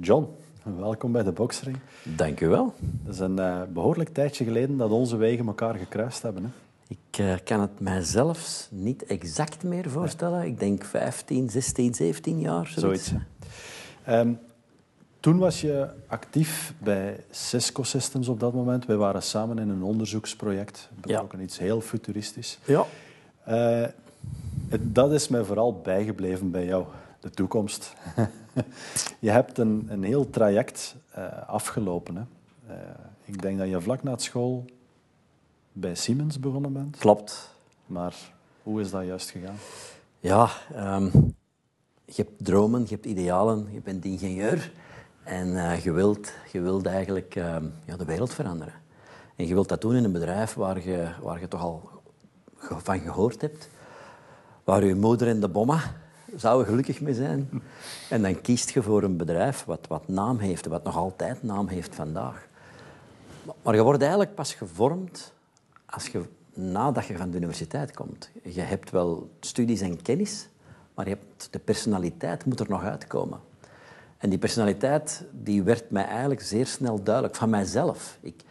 John, welkom bij de Boxring. Dank u wel. Het is een uh, behoorlijk tijdje geleden dat onze wegen elkaar gekruist hebben. Hè? Ik uh, kan het mijzelf niet exact meer voorstellen. Ik denk 15, 16, 17 jaar. Zoiets. Um, toen was je actief bij Cisco Systems op dat moment. Wij waren samen in een onderzoeksproject. Betrokken ja. iets heel futuristisch. Ja. Uh, dat is mij vooral bijgebleven bij jou, de toekomst. je hebt een, een heel traject uh, afgelopen. Hè? Uh, ik denk dat je vlak na school bij Siemens begonnen bent. Klopt. Maar hoe is dat juist gegaan? Ja, um, je hebt dromen, je hebt idealen, je bent ingenieur. En uh, je, wilt, je wilt eigenlijk uh, ja, de wereld veranderen. En je wilt dat doen in een bedrijf waar je, waar je toch al van gehoord hebt. Waar je moeder en de bomma zouden gelukkig mee zijn. En dan kiest je voor een bedrijf wat, wat naam heeft, wat nog altijd naam heeft vandaag. Maar je wordt eigenlijk pas gevormd als je, nadat je van de universiteit komt. Je hebt wel studies en kennis, maar je hebt, de personaliteit moet er nog uitkomen. En die personaliteit die werd mij eigenlijk zeer snel duidelijk, van mijzelf. Ik,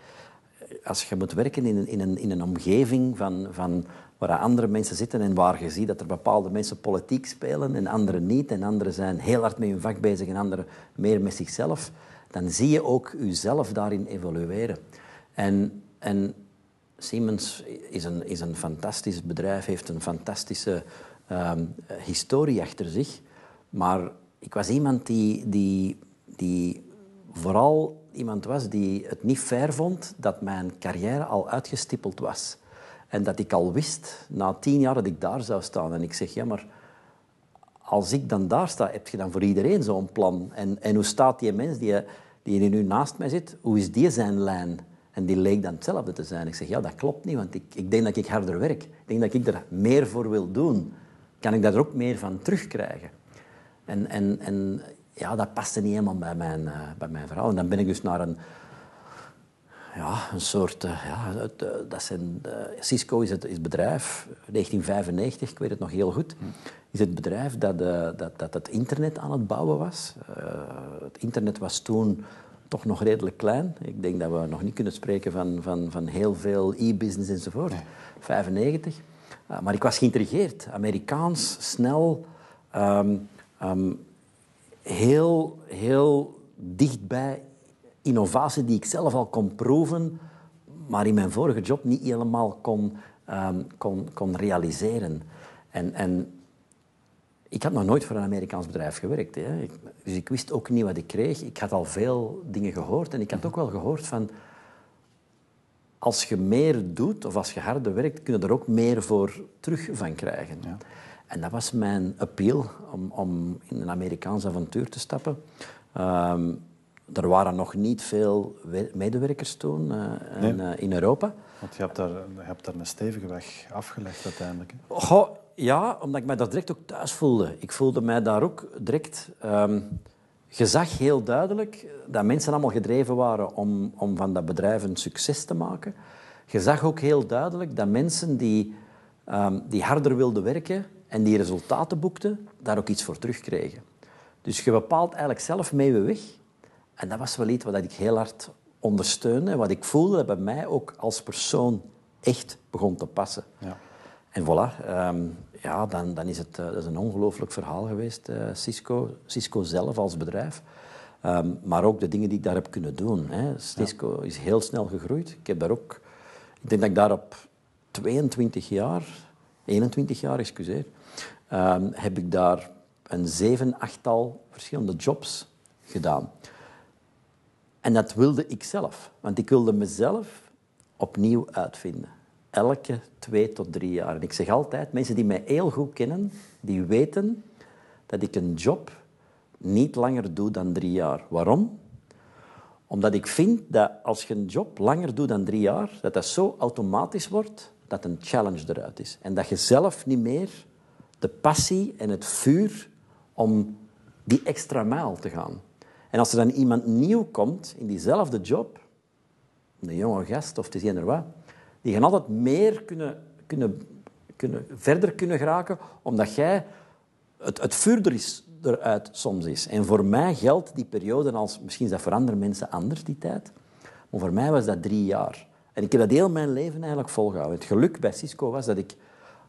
als je moet werken in een, in een, in een omgeving van, van waar andere mensen zitten en waar je ziet dat er bepaalde mensen politiek spelen en anderen niet, en anderen zijn heel hard met hun vak bezig en anderen meer met zichzelf, dan zie je ook jezelf daarin evolueren. En, en Siemens is een, is een fantastisch bedrijf, heeft een fantastische um, historie achter zich, maar ik was iemand die, die, die vooral iemand was die het niet fair vond dat mijn carrière al uitgestippeld was. En dat ik al wist, na tien jaar, dat ik daar zou staan. En ik zeg, ja, maar als ik dan daar sta, heb je dan voor iedereen zo'n plan? En, en hoe staat die mens die, die nu naast mij zit, hoe is die zijn lijn? En die leek dan hetzelfde te zijn. Ik zeg, ja, dat klopt niet, want ik, ik denk dat ik harder werk. Ik denk dat ik er meer voor wil doen. Kan ik daar ook meer van terugkrijgen? En, en, en ja, dat paste niet helemaal bij mijn, uh, bij mijn verhaal. En dan ben ik dus naar een, ja, een soort... Uh, ja, het, uh, dat zijn, Cisco is het, is bedrijf, 1995, ik weet het nog heel goed, is het bedrijf dat, dat, dat het internet aan het bouwen was. het internet was toen toch nog redelijk klein. Ik denk dat we nog niet kunnen spreken van, van, van heel veel e-business enzovoort. Nee. 95. maar ik was geïntrigeerd. Amerikaans, snel... Um, Um, heel, heel dichtbij innovatie die ik zelf al kon proeven, maar in mijn vorige job niet helemaal kon, um, kon, kon realiseren. En, en ik had nog nooit voor een Amerikaans bedrijf gewerkt. Hè. Ik, dus ik wist ook niet wat ik kreeg. Ik had al veel dingen gehoord en ik had ook wel gehoord van... Als je meer doet of als je harder werkt, kun je er ook meer voor terug van krijgen. Ja. En dat was mijn appeal om, om in een Amerikaans avontuur te stappen. Um, er waren nog niet veel medewerkers toen uh, nee. in, uh, in, Europa. Want je hebt, daar, je hebt daar een stevige weg afgelegd uiteindelijk. Hè? Goh, ja, omdat ik mij daar direct ook thuis voelde. Ik voelde mij daar ook direct... Um, je zag heel duidelijk dat mensen allemaal gedreven waren om, om van dat bedrijf een succes te maken. Je zag ook heel duidelijk dat mensen die, um, die harder wilden werken, en die resultaten boekten, daar ook iets voor terugkregen. Dus je bepaalt eigenlijk zelf mee je weg. En dat was wel iets wat ik heel hard ondersteunde wat ik voelde dat bij mij ook als persoon echt begon te passen. Ja. En voilà, um, ja, dan, dan is het uh, dat is een ongelooflijk verhaal geweest, uh, Cisco. Cisco zelf als bedrijf. Um, maar ook de dingen die ik daar heb kunnen doen. Hè. Cisco ja. is heel snel gegroeid. Ik heb daar ook... Ik denk dat ik daar op 22 jaar, 21 jaar, excuseer, um, heb ik daar een zeven, achttal verschillende jobs gedaan. En dat wilde ik zelf, want ik wilde mezelf opnieuw uitvinden. Elke twee tot drie jaar. En ik zeg altijd, mensen die mij heel goed kennen, die weten dat ik een job niet langer doe dan drie jaar. Waarom? Omdat ik vind dat als je een job langer doet dan drie jaar, dat dat zo automatisch wordt dat een challenge eruit is. En dat je zelf niet meer de passie en het vuur om die extra mijl te gaan. En als er dan iemand nieuw komt in diezelfde job, een jonge gast of te er wat, die gaan altijd meer kunnen, kunnen, kunnen, verder kunnen geraken, omdat jij... Het, het vuur er is, eruit soms is. En voor mij geldt die periode als... Misschien is dat voor andere mensen anders, die tijd. Maar voor mij was dat drie jaar. En ik heb dat heel mijn leven eigenlijk volgehouden. Het geluk bij Cisco was dat ik,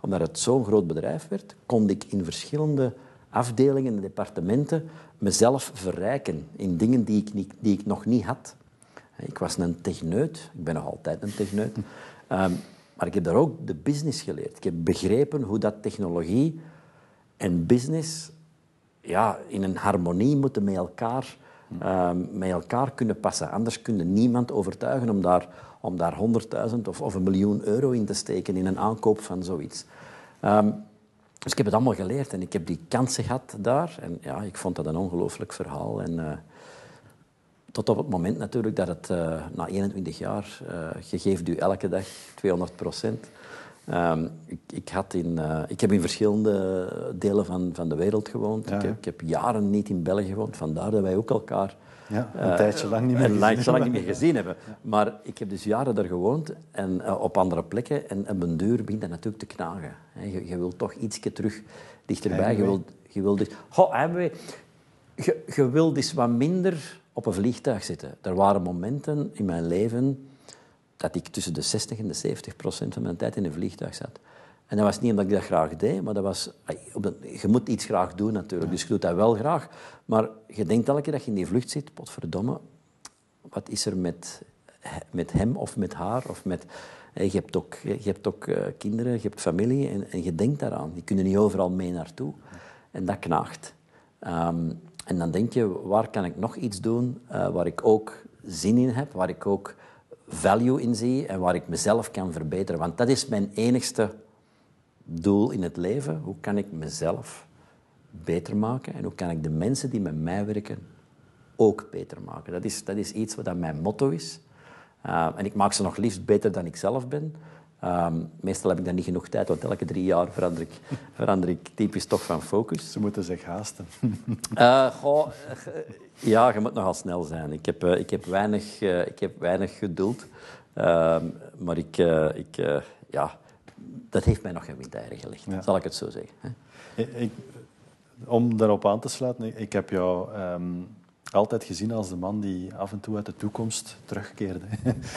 omdat het zo'n groot bedrijf werd, kon ik in verschillende afdelingen en departementen mezelf verrijken in dingen die ik, niet, die ik nog niet had. Ik was een techneut, ik ben nog altijd een techneut. Um, maar ik heb daar ook de business geleerd. Ik heb begrepen hoe dat technologie en business ja, in een harmonie moeten met elkaar, um, met elkaar kunnen passen. Anders kun je niemand overtuigen om daar, om daar 100.000 of, of een miljoen euro in te steken in een aankoop van zoiets. Um, dus ik heb het allemaal geleerd en ik heb die kansen gehad daar. En ja, ik vond dat een ongelooflijk verhaal. En, uh, tot op het moment natuurlijk dat het uh, na 21 jaar, uh, je geeft u elke dag 200 procent. Um, ik, ik, had in, uh, ik heb in verschillende delen van, van de wereld gewoond. Ja, ik, heb, ik, heb, jaren niet in België gewoond, vandaar dat wij ook elkaar ja, een tijdje lang niet meer, een gezien, lang niet meer gezien hebben. Maar ik heb dus jaren daar gewoond en op andere plekken. En op een deur begint dat natuurlijk te knagen. Je, je wilt toch ietsje terug dichterbij. Je wilt, je wilt dus, oh, je, je wilt dus wat minder op een vliegtuig zitten. Er waren momenten in mijn leven dat ik tussen de 60 en de 70 procent van mijn tijd in een vliegtuig zat. En dat was niet omdat ik dat graag deed, maar dat was... Je moet iets graag doen natuurlijk, dus je doet dat wel graag. Maar je denkt elke keer dat je in die vlucht zit, potverdomme, wat is er met, met hem of met haar of met... Je hebt ook, je hebt ook uh, kinderen, je hebt familie en, en, je denkt daaraan. Die kunnen niet overal mee naartoe. En dat knaagt. Um, en dan denk je, waar kan ik nog iets doen uh, waar ik ook zin in heb, waar ik ook value in zie en waar ik mezelf kan verbeteren. Want dat is mijn enigste doel in het leven. Hoe kan ik mezelf beter maken en hoe kan ik de mensen die met mij werken ook beter maken? Dat is, dat is iets wat mijn motto is. Uh, en ik maak ze nog liefst beter dan ik zelf ben. Um, meestal heb ik dan niet genoeg tijd, want elke drie jaar verander ik, verander ik typisch toch van focus. Ze moeten zich haasten. Uh, goh, ja, je moet nogal snel zijn. Ik heb, uh, ik heb, weinig, uh, ik heb weinig geduld. Ehm, maar ik, ik, ja, dat heeft mij nog geen windeieren gelegd, ja. zal ik het zo zeggen. Ik, om daarop aan te sluiten, ik heb jou... Um, altijd gezien als de man die af en toe uit de toekomst terugkeerde.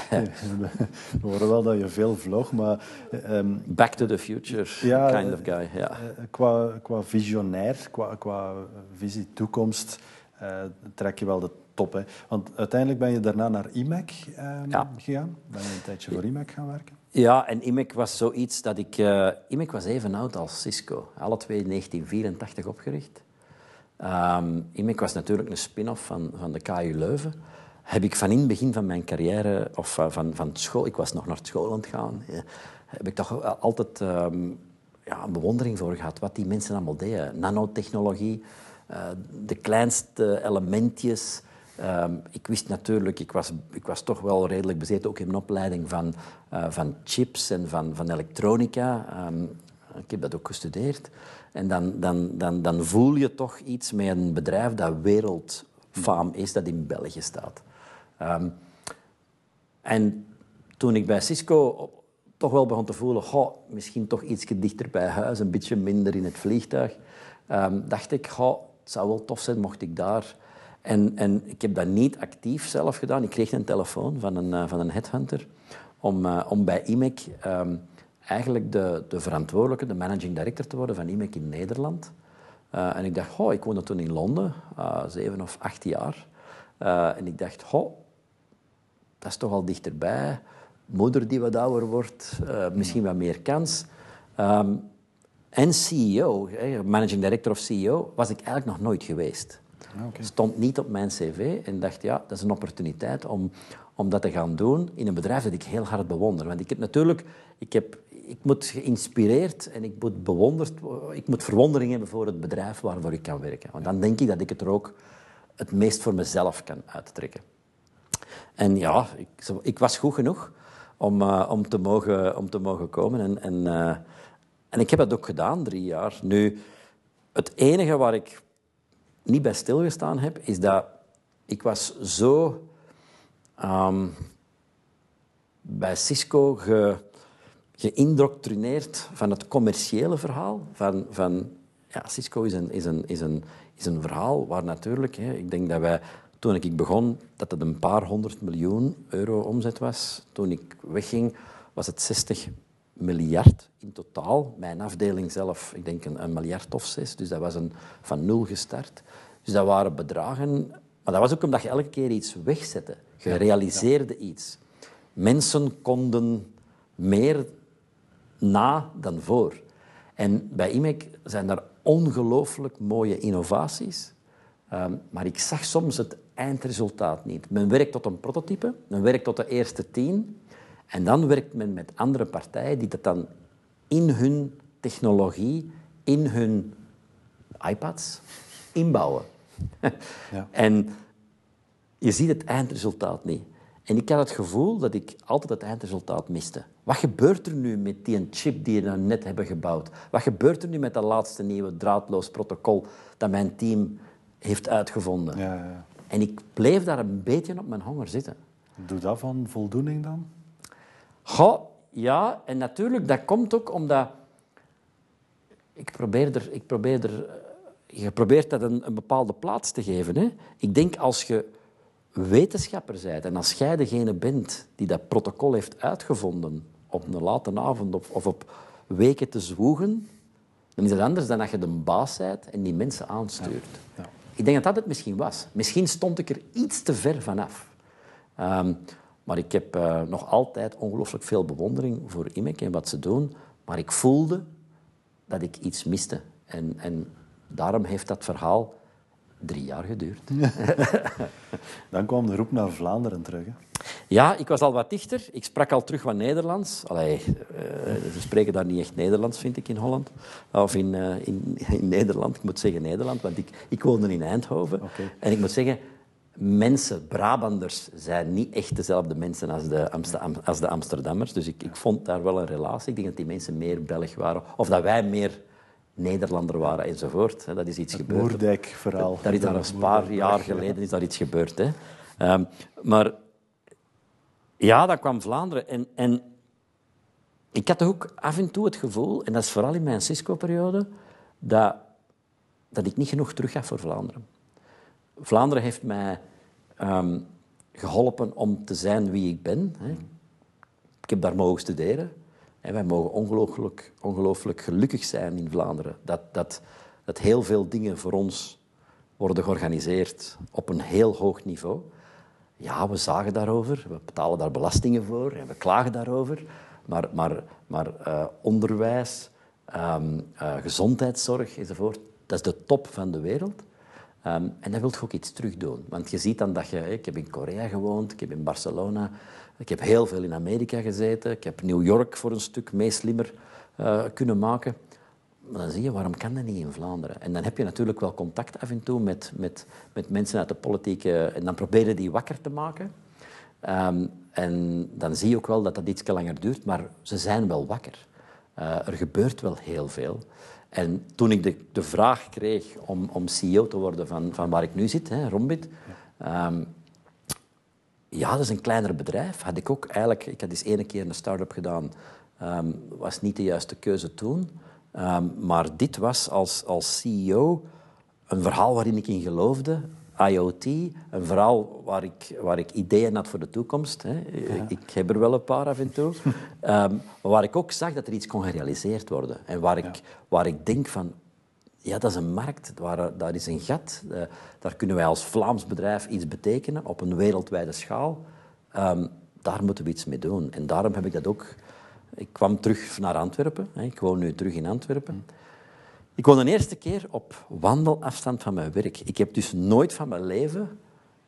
We horen wel dat je veel vloog, maar... Um, Back to the future ja, kind of guy, ja. Eh, qua, qua visionair, qua, qua visie toekomst, uh, trek je wel de top. Hè? Want uiteindelijk ben je daarna naar IMEC um, ja. gegaan. Ben je een tijdje voor IMEC gaan werken? Ja, en IMEC was zoiets dat ik... Uh, IMEC was even oud als Cisco. Alle twee in 1984 opgericht. Um, was natuurlijk een spin-off van, van de KU Leuven. Heb ik van in het begin van mijn carrière, of uh, van, van school, ik was nog naar school aan het gaan, ja, heb ik toch altijd um, ja, een bewondering voor gehad wat die mensen allemaal deden. Nanotechnologie, uh, de kleinste elementjes. Um, ik wist natuurlijk, ik was, ik was toch wel redelijk bezeten, ook in mijn opleiding van, uh, van chips en van, van elektronica. ik heb dat ook gestudeerd. En dan, dan, dan, dan voel je toch iets met een bedrijf dat wereldfaam is, dat in België staat. Um, en toen ik bij Cisco toch wel begon te voelen, goh, misschien toch iets dichter bij huis, een beetje minder in het vliegtuig, dacht ik, goh, het zou wel tof zijn mocht ik daar... En, en ik heb dat niet actief zelf gedaan. Ik kreeg een telefoon van een, uh, van een headhunter om, uh, om bij IMEC um, eigenlijk de, de verantwoordelijke, de managing director te worden van IMEC in Nederland. Uh, en ik dacht, oh, ik woonde toen in Londen, zeven of acht jaar. En ik dacht, oh, dat is toch al dichterbij. Moeder die wat ouder wordt, misschien wat meer kans. Um, en CEO, managing director of CEO, was ik eigenlijk nog nooit geweest. Ah, okay. Stond niet op mijn cv en dacht, ja, dat is een opportuniteit om, om dat te gaan doen in een bedrijf dat ik heel hard bewonder. Want ik heb natuurlijk, ik heb ik moet geïnspireerd en ik moet bewonderd, ik moet verwondering hebben voor het bedrijf waarvoor ik kan werken. Want dan denk ik dat ik het er ook het meest voor mezelf kan uittrekken. En ja, ik, ik was goed genoeg om, uh, om, te, mogen, om te mogen komen. En, en, uh, en ik heb dat ook gedaan, drie jaar. Nu, het enige waar ik niet bij stilgestaan heb, is dat ik was zo um, bij Cisco ge, geïndoctrineerd van het commerciële verhaal. Van, van, ja, Cisco is een, is, een, is, een, is een verhaal waar natuurlijk, hè, ik denk dat wij, toen ik begon, dat het een paar honderd miljoen euro omzet was. Toen ik wegging, was het 60 miljard in totaal. Mijn afdeling zelf, ik denk een, een miljard of zes. Dus dat was een, van nul gestart. Dus dat waren bedragen... Maar dat was ook omdat je elke keer iets wegzette. Je realiseerde iets. Mensen konden meer na dan voor. En bij IMEC zijn er ongelooflijk mooie innovaties. Ehm, maar ik zag soms het eindresultaat niet. Men werkt tot een prototype, men werkt tot de eerste tien. En dan werkt men met andere partijen die dat dan in hun technologie, in hun iPads, inbouwen. Ja. En je ziet het eindresultaat niet. En ik had het gevoel dat ik altijd het eindresultaat miste. Wat gebeurt er nu met die chip die je nou net hebben gebouwd? Wat gebeurt er nu met dat laatste nieuwe draadloos protocol dat mijn team heeft uitgevonden? Ja, ja. En ik bleef daar een beetje op mijn honger zitten. Doe dat van voldoening dan? Goh, ja. En natuurlijk, dat komt ook omdat... Ik probeer er... Ik probeer er je probeert dat een, een bepaalde plaats te geven. Hè? Ik denk als je wetenschapper bent en als jij degene bent die dat protocol heeft uitgevonden op een late avond of, of op weken te zwoegen, dan is het anders dan dat je de baas bent en die mensen aanstuurt. Ja. Ja. Ik denk dat dat het misschien was. Misschien stond ik er iets te ver vanaf. Um, maar ik heb uh, nog altijd ongelooflijk veel bewondering voor IMEC en wat ze doen. Maar ik voelde dat ik iets miste. En, en daarom heeft dat verhaal drie jaar geduurd. Dan kwam de roep naar Vlaanderen terug. Hè? Ja, ik was al wat dichter. Ik sprak al terug wat Nederlands. Allee, uh, ze spreken daar niet echt Nederlands, vind ik, in Holland. Of in, uh, in, in, Nederland. Ik moet zeggen Nederland, want ik, ik woonde in Eindhoven. Okay. En ik moet zeggen, mensen, Brabanders, zijn niet echt dezelfde mensen als de, Amsterdam, als de Amsterdammers. Dus ik, ik vond daar wel een relatie. Ik denk dat die mensen meer Belg waren. Of dat wij meer Nederlander waren enzovoort. Dat is iets het gebeurd. Moerdijk-verhaal. Daar is daar een paar jaar geleden is daar iets gebeurd. Hè. Um, maar ja, dan kwam Vlaanderen. En, en ik had ook af en toe het gevoel, en dat is vooral in mijn Cisco-periode, dat, dat ik niet genoeg terug gaf voor Vlaanderen. Vlaanderen heeft mij um, geholpen om te zijn wie ik ben. Hè. Ik heb daar mogen studeren. En wij mogen ongelooflijk, ongelooflijk gelukkig zijn in Vlaanderen. Dat, dat, dat heel veel dingen voor ons worden georganiseerd op een heel hoog niveau. Ja, we zagen daarover, we betalen daar belastingen voor en we klagen daarover. Maar, maar, maar uh, onderwijs, um, uh, gezondheidszorg enzovoort, dat is de top van de wereld. Um, en daar wil je ook iets terug doen. Want je ziet dan dat je... Ik heb in Korea gewoond, ik heb in Barcelona ik heb heel veel in Amerika gezeten. Ik heb New York voor een stuk meeslimmer uh, kunnen maken. Maar dan zie je, waarom kan dat niet in Vlaanderen? En dan heb je natuurlijk wel contact af en toe met, met, met mensen uit de politiek. en dan probeer je die wakker te maken. Um, en dan zie je ook wel dat dat iets langer duurt, maar ze zijn wel wakker. Uh, er gebeurt wel heel veel. En toen ik de, de vraag kreeg om, om CEO te worden van, van waar ik nu zit, hè, Rombit, ja. um, ja, dat is een kleiner bedrijf. Had ik ook eigenlijk... Ik had eens ene keer een start-up gedaan. Um, was niet de juiste keuze toen. Um, maar dit was als, als CEO een verhaal waarin ik in geloofde. IoT, een verhaal waar ik, waar ik ideeën had voor de toekomst. Hè. Ik heb er wel een paar af en toe. um, maar waar ik ook zag dat er iets kon gerealiseerd worden. En waar ik, waar ik denk van, ja, dat is een markt, waar, daar is een gat. Uh, daar kunnen wij als Vlaams bedrijf iets betekenen op een wereldwijde schaal. Um, daar moeten we iets mee doen. En daarom heb ik dat ook... Ik kwam terug naar Antwerpen. Hè. Ik woon nu terug in Antwerpen. Ik woon de eerste keer op wandelafstand van mijn werk. Ik heb dus nooit van mijn leven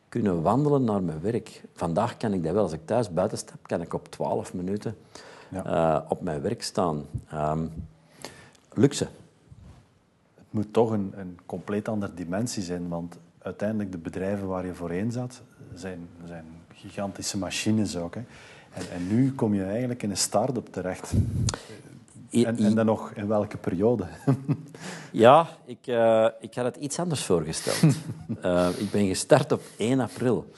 kunnen wandelen naar mijn werk. Vandaag kan ik dat wel. Als ik thuis buiten stap, kan ik op 12 minuten ja. uh, op mijn werk staan. Um, luxe moet toch een, een compleet andere dimensie zijn. Want uiteindelijk de bedrijven waar je voorheen zat, zijn, zijn gigantische machines ook. Hè. En, en, nu kom je eigenlijk in een start-up terecht. En, en, dan nog in welke periode? ja, ik, uh, ik had het iets anders voorgesteld. uh, ik ben gestart op 1 april,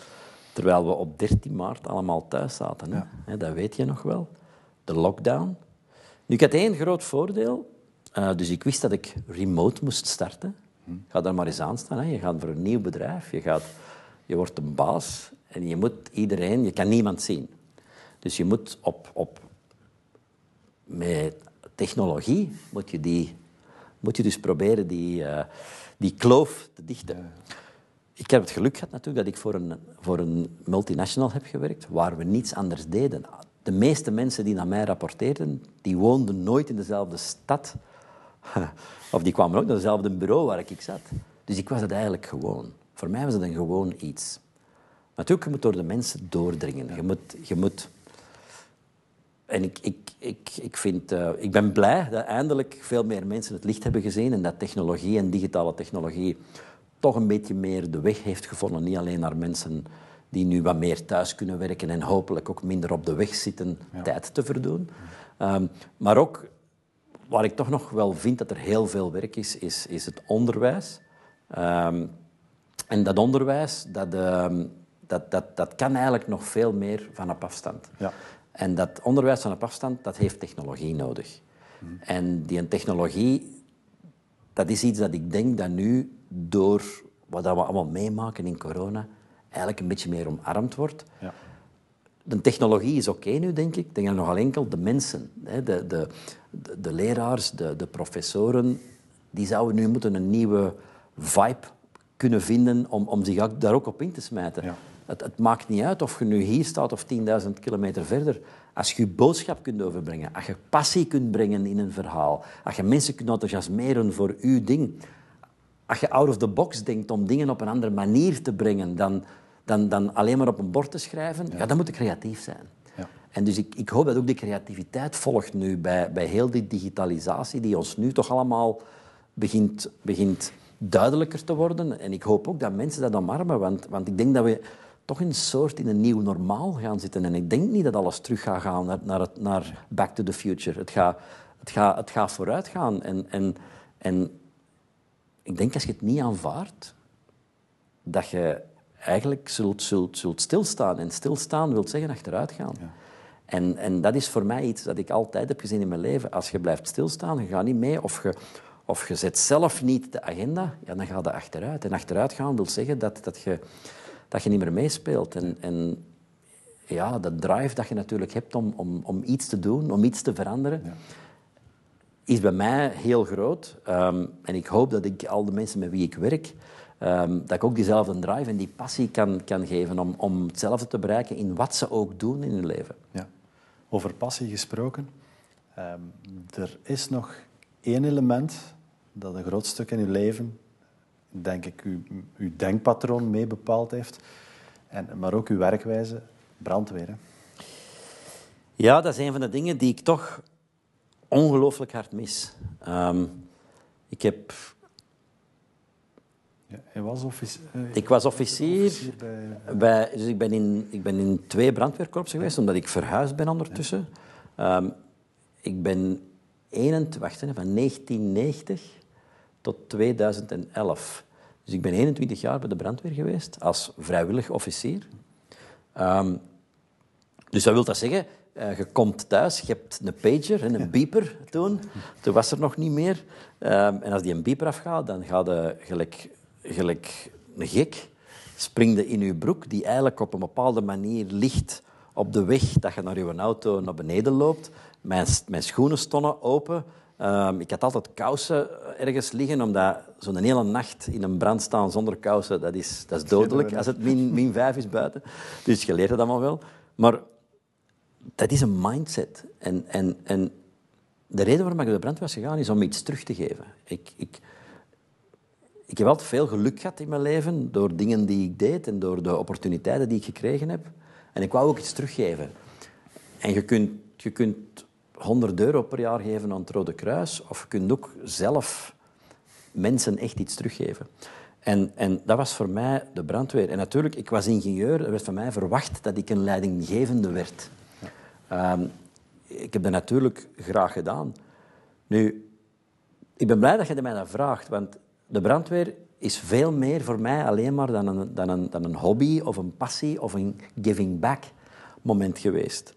terwijl we op 13 maart allemaal thuis zaten. Hè? Ja. dat weet je nog wel. De lockdown. Nu, ik had één groot voordeel. Uh, dus ik wist dat ik remote moest starten. Ga daar maar eens aan staan. Hè. Je gaat voor een nieuw bedrijf, je, gaat, je wordt een baas en je moet iedereen, je kan niemand zien. Dus je moet op, op met technologie moet je, die, moet je dus proberen die, uh, die kloof te dichten. Ik heb het geluk gehad natuurlijk dat ik voor een, voor een multinational heb gewerkt, waar we niets anders deden. De meeste mensen die naar mij rapporteerden, die woonden nooit in dezelfde stad. Of die kwamen ook naar hetzelfde bureau waar ik zat. Dus ik was het eigenlijk gewoon. Voor mij was het een gewoon iets. Natuurlijk, je moet door de mensen doordringen. Je moet... Je moet en ik, ik, ik, ik, vind, uh, ik ben blij dat eindelijk veel meer mensen het licht hebben gezien en dat technologie en digitale technologie toch een beetje meer de weg heeft gevonden. Niet alleen naar mensen die nu wat meer thuis kunnen werken en hopelijk ook minder op de weg zitten tijd te verdoen. Um, maar ook waar ik toch nog wel vind dat er heel veel werk is, is, is het onderwijs. Um, en dat onderwijs, dat, um, dat, dat, dat kan eigenlijk nog veel meer van op afstand. Ja. En dat onderwijs van op afstand, dat heeft technologie nodig. Hmm. En die technologie, dat is iets dat ik denk dat nu door wat we allemaal meemaken in corona, eigenlijk een beetje meer omarmd wordt. Ja. De technologie is oké nu, denk ik. Ik denk dat nog al enkel de mensen, de, de, de, de leraars, de, de professoren, die zouden nu moeten een nieuwe vibe kunnen vinden om, om zich daar ook op in te smijten. Ja. Het, het, maakt niet uit of je nu hier staat of 10.000 kilometer verder. Als je je boodschap kunt overbrengen, als je passie kunt brengen in een verhaal, als je mensen kunt enthousiasmeren voor uw ding, als je out of the box denkt om dingen op een andere manier te brengen dan, dan, dan alleen maar op een bord te schrijven, ja. dan moet je creatief zijn. En dus ik, ik hoop dat ook die creativiteit volgt nu bij, bij heel die digitalisatie die ons nu toch allemaal begint, begint duidelijker te worden. En ik hoop ook dat mensen dat omarmen, want, want ik denk dat we toch een soort in een nieuw normaal gaan zitten. En ik denk niet dat alles terug gaat gaan naar, naar, het, naar back to the future. Het gaat, het gaat, het gaat vooruit gaan. En, en, en ik denk als je het niet aanvaardt, dat je eigenlijk zult, zult, zult stilstaan. En stilstaan wil zeggen achteruit gaan. En, en dat is voor mij iets dat ik altijd heb gezien in mijn leven. Als je blijft stilstaan, je gaat niet mee, of je, of je zet zelf niet de agenda, ja, dan ga je achteruit. En achteruit gaan wil zeggen dat, dat, je, dat je niet meer meespeelt. En, en ja, dat drive dat je natuurlijk hebt om, om, om iets te doen, om iets te veranderen, ja. is bij mij heel groot. Um, en ik hoop dat ik al de mensen met wie ik werk, um, dat ik ook diezelfde drive en die passie kan, kan geven om, om hetzelfde te bereiken in wat ze ook doen in hun leven. Ja. Over passie gesproken. Um, er is nog één element dat een groot stuk in uw leven, denk ik, uw, uw denkpatroon mee bepaald heeft, en, maar ook uw werkwijze, brandweer. Ja, dat is een van de dingen die ik toch ongelooflijk hard mis. Um, ik heb... Ja, hij was officier... Uh, ik was officier, officier bij... bij... dus ik ben, in, ik ben in twee brandweerkorpsen geweest, omdat ik verhuisd ben ondertussen. Ja. Um, ik ben 21, wacht, van 1990 tot 2011. Dus ik ben 21 jaar bij de brandweer geweest als vrijwillig officier. Um, dus dat wil dat zeggen, uh, je komt thuis, je hebt een pager en een beeper toen. Toen was er nog niet meer. Um, en als die een beeper afgaat, dan gaat je gelijk, gelijk een gek. Spring je in je broek, die eigenlijk op een bepaalde manier ligt op de weg dat je naar je auto naar beneden loopt. Mijn, mijn schoenen stonden open. Um, ik had altijd kousen ergens liggen, omdat zo'n hele nacht in een brand staan zonder kousen, dat is, dat is dodelijk als het min, min vijf is buiten. Dus je leert het allemaal wel. Maar dat is een mindset. En, en, en de reden waarom ik de brand was gegaan, is om iets terug te geven. Ik, ik, ik heb altijd veel geluk gehad in mijn leven door dingen die ik deed en door de opportuniteiten die ik gekregen heb. En ik wou ook iets teruggeven. En je kunt, je kunt 100 euro per jaar geven aan het Rode Kruis, of je kunt ook zelf mensen echt iets teruggeven. En, en dat was voor mij de brandweer. En natuurlijk, ik was ingenieur, er werd van mij verwacht dat ik een leidinggevende werd. Um, ik heb dat natuurlijk graag gedaan. Nu, ik ben blij dat je mij dat vraagt, want de brandweer is veel meer voor mij alleen maar dan een, dan een, dan een hobby of een passie of een giving back moment geweest.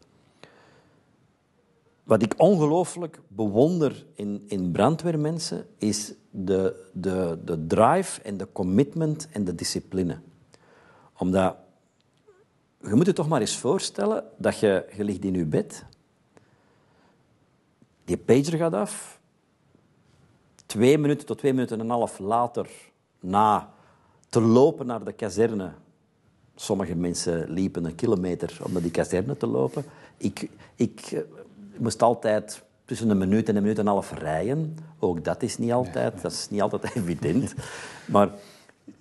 wat ik ongelooflijk bewonder in, in brandweermensen is de, de, de drive en de commitment en de discipline. Omdat, je moet je toch maar eens voorstellen dat je, je ligt in je bed, die pager gaat af, twee minuten tot twee minuten en een half later, na te lopen naar de kazerne, sommige mensen liepen een kilometer om naar die kazerne te lopen, ik, ik je moest altijd tussen een minuut en een minuut en een half rijden. Ook dat is niet altijd, dat is niet altijd evident. Maar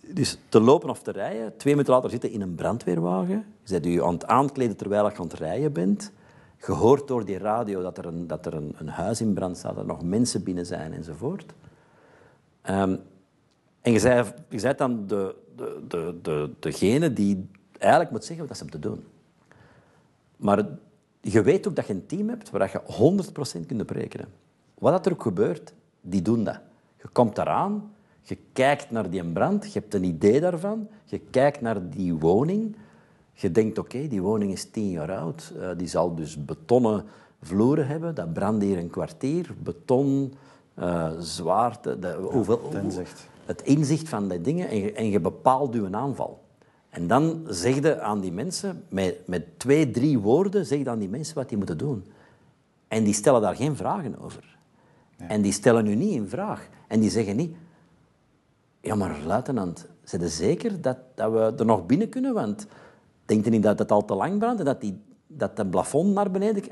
dus te lopen of te rijden, twee minuten later zitten in een brandweerwagen. Je bent je aan het aankleden terwijl je aan het rijden bent. Gehoord door die radio dat er een, dat er een, een huis in brand staat, dat er nog mensen binnen zijn enzovoort. Um, en je zei, je zei dan de, de, de, de, degene die eigenlijk moet zeggen wat ze te doen. Maar je weet ook dat je een team hebt waar je 100% kunt berekenen. Wat er ook gebeurt, die doen dat. Je komt eraan, je kijkt naar die brand, je hebt een idee daarvan, je kijkt naar die woning, je denkt, oké, die woning is tien jaar oud, uh, die zal dus betonnen vloeren hebben, dat brandt hier een kwartier, beton, uh, zwaarte, de, hoeveel, het inzicht van die dingen en je, en je bepaalt je aanval. En dan zeg je aan die mensen, met, met twee, drie woorden, zeg je aan die mensen wat die moeten doen. En die stellen daar geen vragen over. En die stellen u niet in vraag. En die zeggen niet, ja maar luitenant, zijn je zeker dat, dat we er nog binnen kunnen? Want denkt u niet dat het al te lang brandt en dat, die, dat het plafond naar beneden...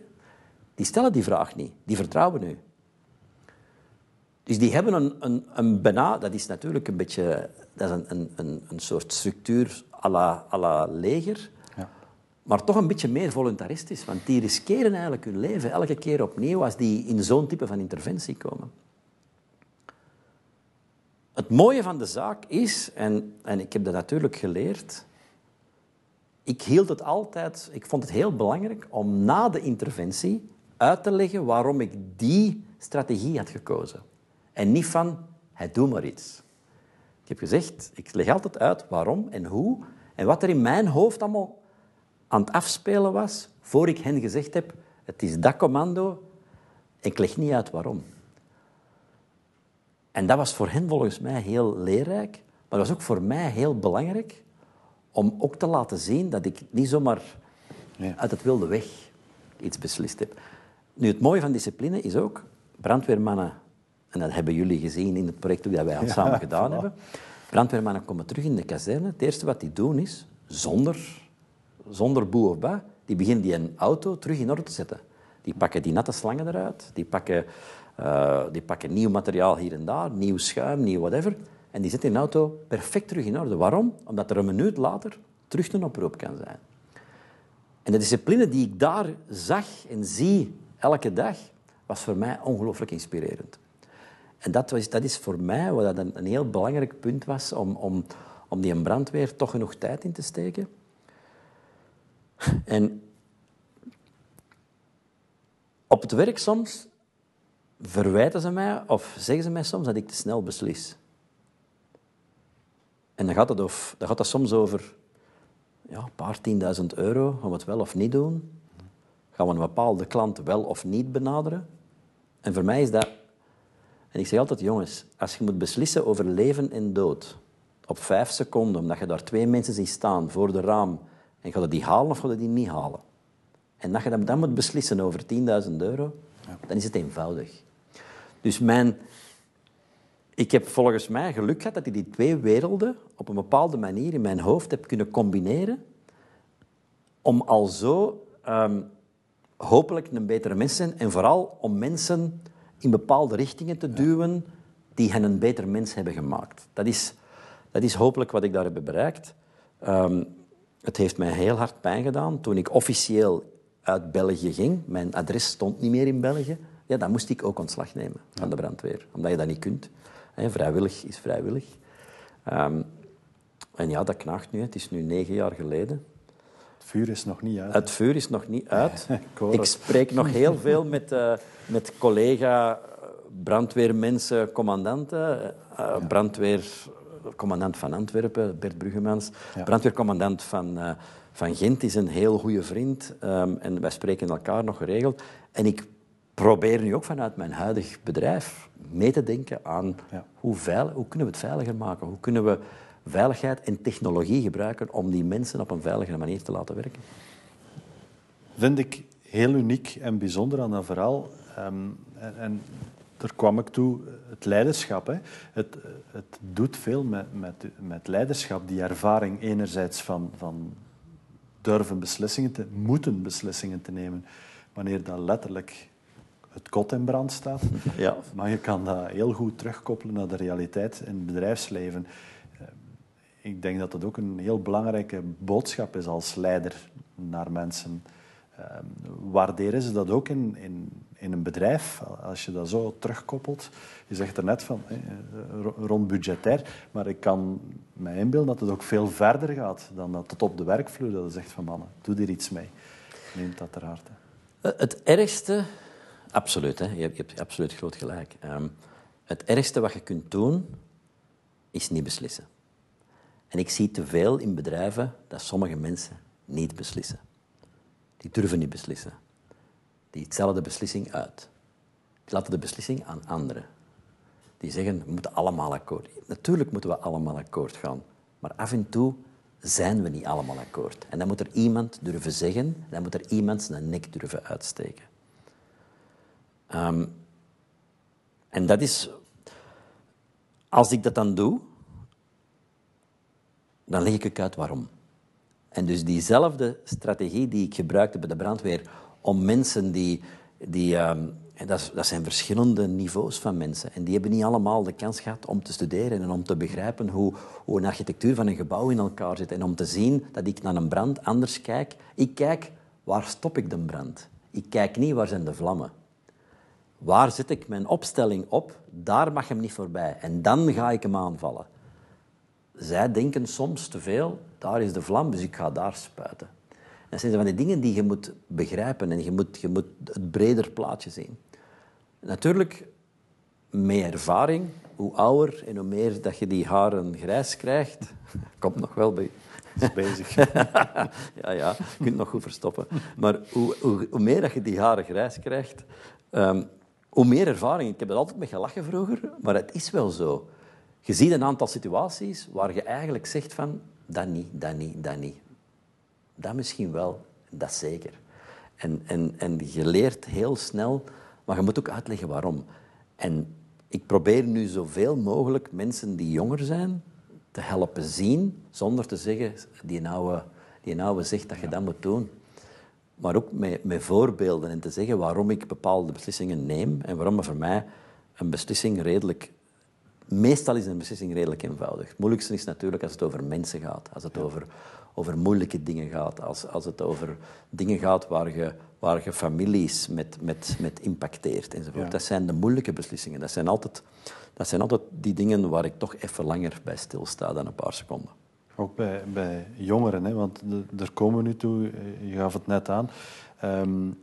Die stellen die vraag niet. Die vertrouwen u. Dus die hebben een, een, een bena... Dat is natuurlijk een beetje... Dat is een, een, een soort structuur à la, à la leger. Ja. Maar toch een beetje meer voluntaristisch. Want die riskeren eigenlijk hun leven elke keer opnieuw als die in zo'n type van interventie komen. Het mooie van de zaak is, en, en ik heb dat natuurlijk geleerd, ik hield het altijd, ik vond het heel belangrijk om na de interventie uit te leggen waarom ik die strategie had gekozen. En niet van, het doe maar iets. Ik heb gezegd, ik leg altijd uit waarom en hoe. En wat er in mijn hoofd allemaal aan het afspelen was, voor ik hen gezegd heb, het is dat commando, ik leg niet uit waarom. En dat was voor hen volgens mij heel leerrijk, maar dat was ook voor mij heel belangrijk om ook te laten zien dat ik niet zomaar uit het wilde weg iets beslist heb. Nu, het mooie van discipline is ook, brandweermannen en dat hebben jullie gezien in het project dat wij al samen gedaan hebben. Brandweermannen komen terug in de kazerne. Het eerste wat die doen is, zonder, zonder boe of ba, die beginnen die een auto terug in orde te zetten. Die pakken die natte slangen eruit, die pakken, uh, die pakken nieuw materiaal hier en daar, nieuw schuim, nieuw whatever. En die zetten die auto perfect terug in orde. Waarom? Omdat er een minuut later terug een oproep kan zijn. En de discipline die ik daar zag en zie elke dag, was voor mij ongelooflijk inspirerend. En dat, was, dat is voor mij wat een, een heel belangrijk punt was om, om, om die brandweer toch genoeg tijd in te steken. En op het werk soms verwijten ze mij of zeggen ze mij soms dat ik te snel beslis. En dan gaat het, of, dan gaat het soms over ja, een paar tienduizend euro. Gaan we het wel of niet doen? Gaan we een bepaalde klant wel of niet benaderen? En voor mij is dat en ik zeg altijd, jongens, als je moet beslissen over leven en dood, op vijf seconden, omdat je daar twee mensen ziet staan voor de raam, en ga je die halen of ga je die niet halen? En dat je dan moet beslissen over 10.000 euro, dan is het eenvoudig. Dus mijn, ik heb volgens mij geluk gehad dat ik die twee werelden op een bepaalde manier in mijn hoofd heb kunnen combineren om al zo ehm, hopelijk een betere mens te zijn en vooral om mensen in bepaalde richtingen te duwen die hen een beter mens hebben gemaakt. Dat is, dat is hopelijk wat ik daar heb bereikt. Um, het heeft mij heel hard pijn gedaan toen ik officieel uit België ging. Mijn adres stond niet meer in België. Ja, dan moest ik ook ontslag nemen van de brandweer, omdat je dat niet kunt. Vrijwillig is vrijwillig. Um, en ja, dat knaagt nu. Het is nu negen jaar geleden. Het vuur is nog niet uit. Het vuur is nog niet uit. ik spreek nog heel veel met, uh, met collega brandweermensen, commandanten. Uh, brandweercommandant van Antwerpen, Bert Bruggemans. Brandweercommandant van, uh, van Gent is een heel goede vriend. Um, en wij spreken elkaar nog geregeld. En ik probeer nu ook vanuit mijn huidig bedrijf mee te denken aan hoe, veilig, hoe kunnen we het veiliger maken? Hoe kunnen we veiligheid en technologie gebruiken om die mensen op een veiligere manier te laten werken? Vind ik heel uniek en bijzonder aan dat verhaal. Ehm, en, en daar kwam ik toe, het leiderschap. Hè. Het, het doet veel met, met, met leiderschap, die ervaring enerzijds van, van durven beslissingen te, moeten beslissingen te nemen, wanneer dat letterlijk het kot in brand staat. Ja. Maar je kan dat heel goed terugkoppelen naar de realiteit in het bedrijfsleven. Eh, ik denk dat dat ook een heel belangrijke boodschap is als leider naar mensen. Ehm, waarderen ze dat ook in, in, in een bedrijf, als je dat zo terugkoppelt. Je zegt er net van, rond budgetair, maar ik kan me inbeelden dat het ook veel verder gaat dan dat tot op de werkvloer, dat je zegt van mannen, doe er iets mee. Neemt dat ter harte. Eh, het ergste, absoluut, hè, je, hebt, absoluut groot gelijk. Um, het ergste wat je kunt doen, is niet beslissen. En ik zie te veel in bedrijven dat sommige mensen niet beslissen. Die durven niet beslissen. Die hetzelfde beslissing uit. Die laten de beslissing aan anderen. Die zeggen, we moeten allemaal akkoord. Natuurlijk moeten we allemaal akkoord gaan. Maar af en toe zijn we niet allemaal akkoord. En dan moet er iemand durven zeggen, dan moet er iemand zijn nek durven uitsteken. Um, en dat is... Als ik dat dan doe, dan leg ik uit waarom. En dus diezelfde strategie die ik gebruikte bij de brandweer om mensen die... die um, dat, dat, zijn verschillende niveaus van mensen. En die hebben niet allemaal de kans gehad om te studeren en om te begrijpen hoe, hoe een architectuur van een gebouw in elkaar zit. En om te zien dat ik naar een brand anders kijk. Ik kijk, waar stop ik de brand? Ik kijk niet, waar zijn de vlammen? Waar zet ik mijn opstelling op? Daar mag hem niet voorbij. En dan ga ik hem aanvallen. Zij denken soms te veel, daar is de vlam, dus ik ga daar spuiten. Dat zijn van die dingen die je moet begrijpen en je moet, je moet het breder plaatje zien. Natuurlijk, met ervaring, hoe ouder en hoe meer dat je die haren grijs krijgt, komt nog wel bij. Is bezig. ja, ja, je kunt het nog goed verstoppen. Maar hoe, hoe, hoe meer dat je die haren grijs krijgt, um, hoe meer ervaring. Ik heb er altijd mee gelachen vroeger, maar het is wel zo. Je ziet een aantal situaties waar je eigenlijk zegt van, dat niet, dat niet, dat niet. Dat misschien wel, dat zeker. En, en, en je leert heel snel, maar je moet ook uitleggen waarom. En ik probeer nu zoveel mogelijk mensen die jonger zijn te helpen zien, zonder te zeggen, die oude, die oude zegt dat je dat moet doen. Maar ook met, met voorbeelden en te zeggen waarom ik bepaalde beslissingen neem en waarom er voor mij een beslissing redelijk Meestal is een beslissing redelijk eenvoudig. Het moeilijkste is natuurlijk als het over mensen gaat, als het over, over moeilijke dingen gaat, als, als het over dingen gaat waar je, waar je families met, met, met impacteert enzovoort. Dat zijn de moeilijke beslissingen. Dat zijn, altijd, dat zijn altijd die dingen waar ik toch even langer bij stilsta dan een paar seconden. Ook bij, jongeren, hè? want de, er komen nu toe, eh, je gaf het net aan. Um,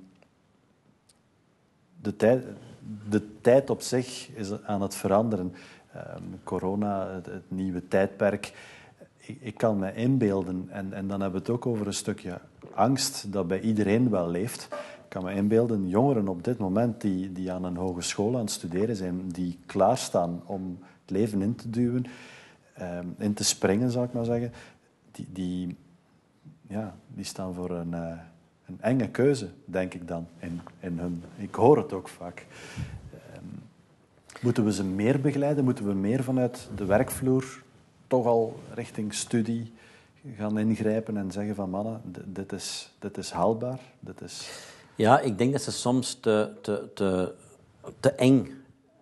de, tijd, de tijd op zich is aan het veranderen. Ehm, corona, het, nieuwe tijdperk. Ik, ik, kan me inbeelden, en, en dan hebben we het ook over een stukje angst dat bij iedereen wel leeft. Ik kan me inbeelden, jongeren op dit moment die, die aan een hogeschool aan het studeren zijn, die klaarstaan om het leven in te duwen, ehm, in te springen, zou ik maar zeggen, die, die, ja, die staan voor een, uh, een enge keuze, denk ik dan, in, in hun. Ik hoor het ook vaak. Moeten we ze meer begeleiden? Moeten we meer vanuit de werkvloer toch al richting studie gaan ingrijpen en zeggen van mannen, dit is, dit is haalbaar? Dit is... Ja, ik denk dat ze soms te, te, te, te eng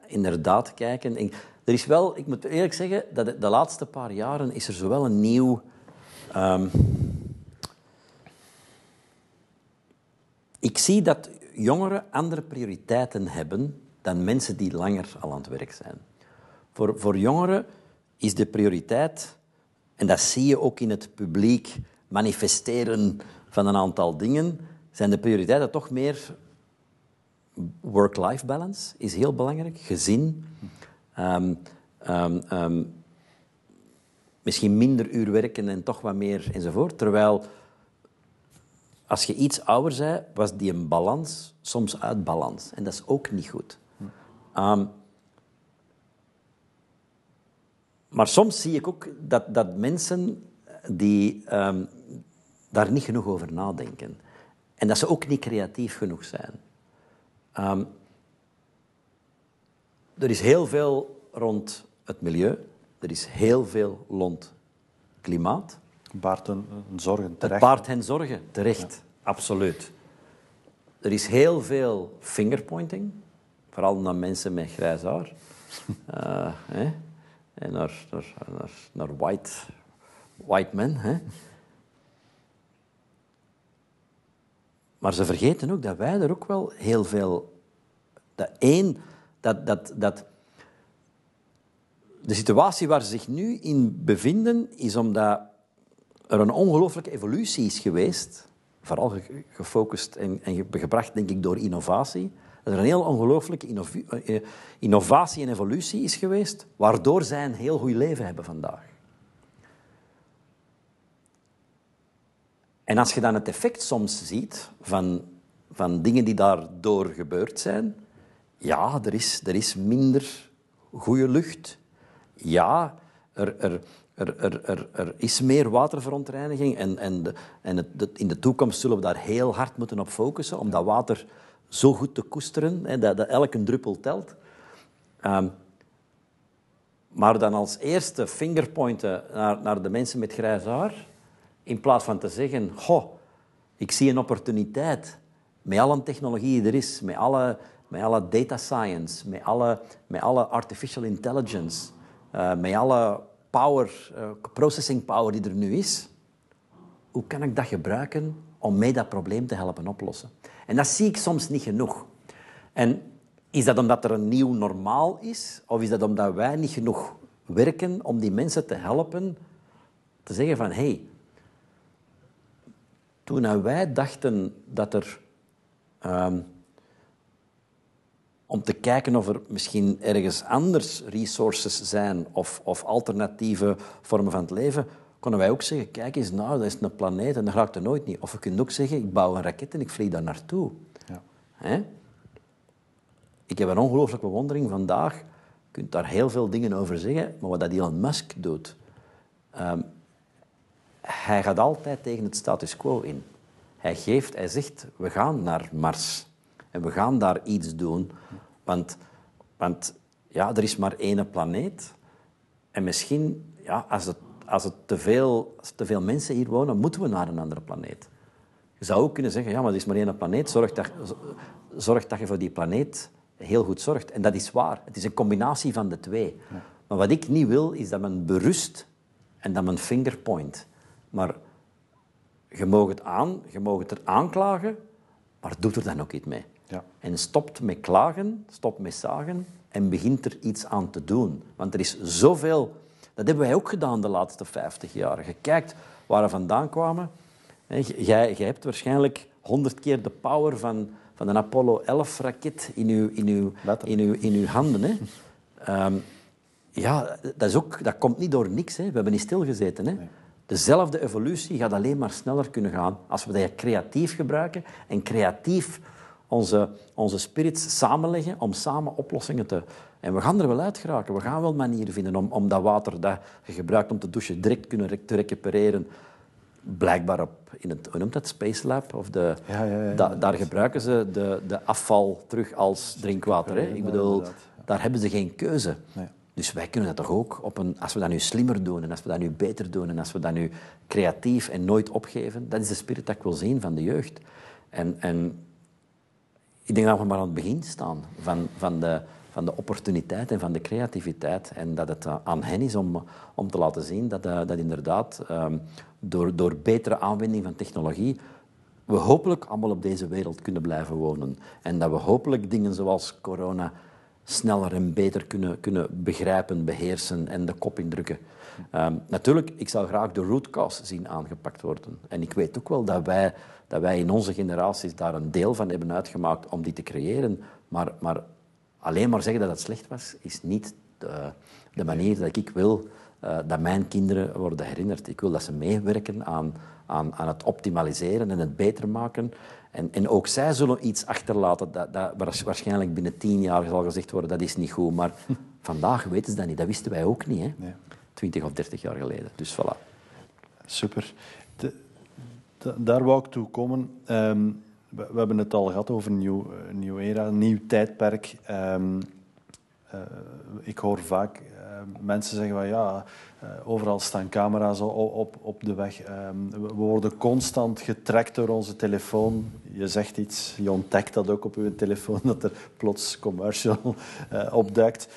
inderdaad kijken. Er is wel, ik moet eerlijk zeggen, dat de, laatste paar jaren is er zowel een nieuw... Um, ik zie dat jongeren andere prioriteiten hebben dan mensen die langer al aan het werk zijn. Voor, voor jongeren is de prioriteit, en dat zie je ook in het publiek manifesteren van een aantal dingen, zijn de prioriteiten toch meer work-life balance is heel belangrijk, gezin, um, um, um, misschien minder uur werken en toch wat meer enzovoort. Terwijl als je iets ouder zei, was die een balans soms uit balans. En dat is ook niet goed. Ehm, maar soms zie ik ook dat, dat mensen die ehm, daar niet genoeg over nadenken. En dat ze ook niet creatief genoeg zijn. Ehm, er is heel veel rond het milieu. Er is heel veel rond klimaat. Baart een zorgen terecht. Het baart hen zorgen, terecht. Absoluut. Er is heel veel fingerpointing. Vooral naar mensen met grijs haar. uh, hè? En naar, naar, naar, naar white, white men. Hè? Maar ze vergeten ook dat wij er ook wel heel veel... Dat één, dat, dat, dat de situatie waar ze zich nu in bevinden, is omdat er een ongelooflijke evolutie is geweest, vooral gefocust en, en gebracht, denk ik, door innovatie. Er een heel ongelooflijke eh, innovatie en evolutie is geweest, waardoor zij een heel goed leven hebben vandaag. En als je dan het effect soms ziet van, van dingen die daardoor gebeurd zijn, ja, er is, er is minder goede lucht. Ja, er, er, er, er, er, is meer waterverontreiniging en, en, de, en het, in de toekomst zullen we daar heel hard moeten op focussen om dat water zo goed te koesteren, hè, dat, dat elke druppel telt. Um, maar dan als eerste fingerpointen naar, naar de mensen met grijs haar, in plaats van te zeggen, goh, ik zie een opportuniteit met alle technologie die er is, met alle, met alle data science, met alle, met alle artificial intelligence, uh, met alle power, uh, processing power die er nu is, hoe kan ik dat gebruiken om mij dat probleem te helpen oplossen? En dat zie ik soms niet genoeg. En is dat omdat er een nieuw normaal is, of is dat omdat wij niet genoeg werken om die mensen te helpen te zeggen van, hé, hey, toen wij dachten dat er um, om te kijken of er misschien ergens anders resources zijn of, of alternatieve vormen van het leven, konden wij ook zeggen, kijk eens, nou, dat is een planeet en dat raakt er nooit niet. Of we kunnen ook zeggen, ik bouw een raket en ik vlieg daar naartoe. Ja. Hè? Ik heb een ongelooflijke bewondering vandaag. Je kunt daar heel veel dingen over zeggen, maar wat dat Elon Musk doet, um, hij gaat altijd tegen het status quo in. Hij geeft, hij zegt, we gaan naar Mars. En we gaan daar iets doen. Want, want ja, er is maar één planeet. En misschien, ja, als, het, als, het te veel, als te veel mensen hier wonen, moeten we naar een andere planeet. Je zou ook kunnen zeggen, ja, maar er is maar één planeet. Zorg dat, zorg dat je voor die planeet heel goed zorgt. En dat is waar. Het is een combinatie van de twee. Maar wat ik niet wil, is dat men berust en dat men fingerpoint. Maar je mag het aan, je mag het er aanklagen, maar doet er dan ook iets mee. Ja. En stopt met klagen, stopt met zagen en begint er iets aan te doen. Want er is zoveel... Dat hebben wij ook gedaan de laatste 50 jaar. Je kijkt waar we vandaan kwamen. Jij, jij hebt waarschijnlijk honderd keer de power van, van een Apollo 11-raket in uw, in, uw, in, uw, in uw handen. Hè. Um, ja, dat, is ook, dat komt niet door niks. Hè. We hebben niet stilgezeten. Hè. Dezelfde evolutie gaat alleen maar sneller kunnen gaan als we dat creatief gebruiken en creatief onze, onze spirits samenleggen om samen oplossingen te... En we gaan er wel uit geraken. We gaan wel manieren vinden om, om dat water dat je gebruikt om te douchen direct kunnen te recupereren. Blijkbaar op, in het, hoe noemt dat, Space Lab? Of de, ja, ja, ja, daar gebruiken ze de, de afval terug als drinkwater. Hè? Ik bedoel, daar hebben ze geen keuze. Dus wij kunnen dat toch ook, op een, als we dat nu slimmer doen en als we dat nu beter doen en als we dat nu creatief en nooit opgeven, dat is de spirit dat ik wil zien van de jeugd. En, en ik denk dat we maar aan het begin staan van, van, de, van de opportuniteit en van de creativiteit. En dat het aan hen is om, om te laten zien dat, dat inderdaad um, door, door betere aanwending van technologie we hopelijk allemaal op deze wereld kunnen blijven wonen. En dat we hopelijk dingen zoals corona sneller en beter kunnen, kunnen begrijpen, beheersen en de kop indrukken. Um, natuurlijk, ik zou graag de root cause zien aangepakt worden. En ik weet ook wel dat wij, dat wij in onze generaties daar een deel van hebben uitgemaakt om die te creëren. Maar, maar alleen maar zeggen dat het slecht was, is niet de, de manier dat ik wil uh, dat mijn kinderen worden herinnerd. Ik wil dat ze meewerken aan, aan, aan het optimaliseren en het beter maken. En, en ook zij zullen iets achterlaten dat, dat waarschijnlijk binnen tien jaar zal gezegd worden dat is niet goed. Maar vandaag weten ze dat niet. Dat wisten wij ook niet, hè? Nee. 20 of 30 jaar geleden. Dus voilà. Super. Daar wou ik toe komen. Ehm, we, hebben het al gehad over een nieuw, nieuw era, een nieuw tijdperk. Um, uh, ik hoor vaak uh, mensen zeggen van ja, uh, overal staan camera's op, op, op de weg. We worden constant getrekt door onze telefoon. Je zegt iets, je ontdekt dat ook op je telefoon, dat er plots commercial opduikt.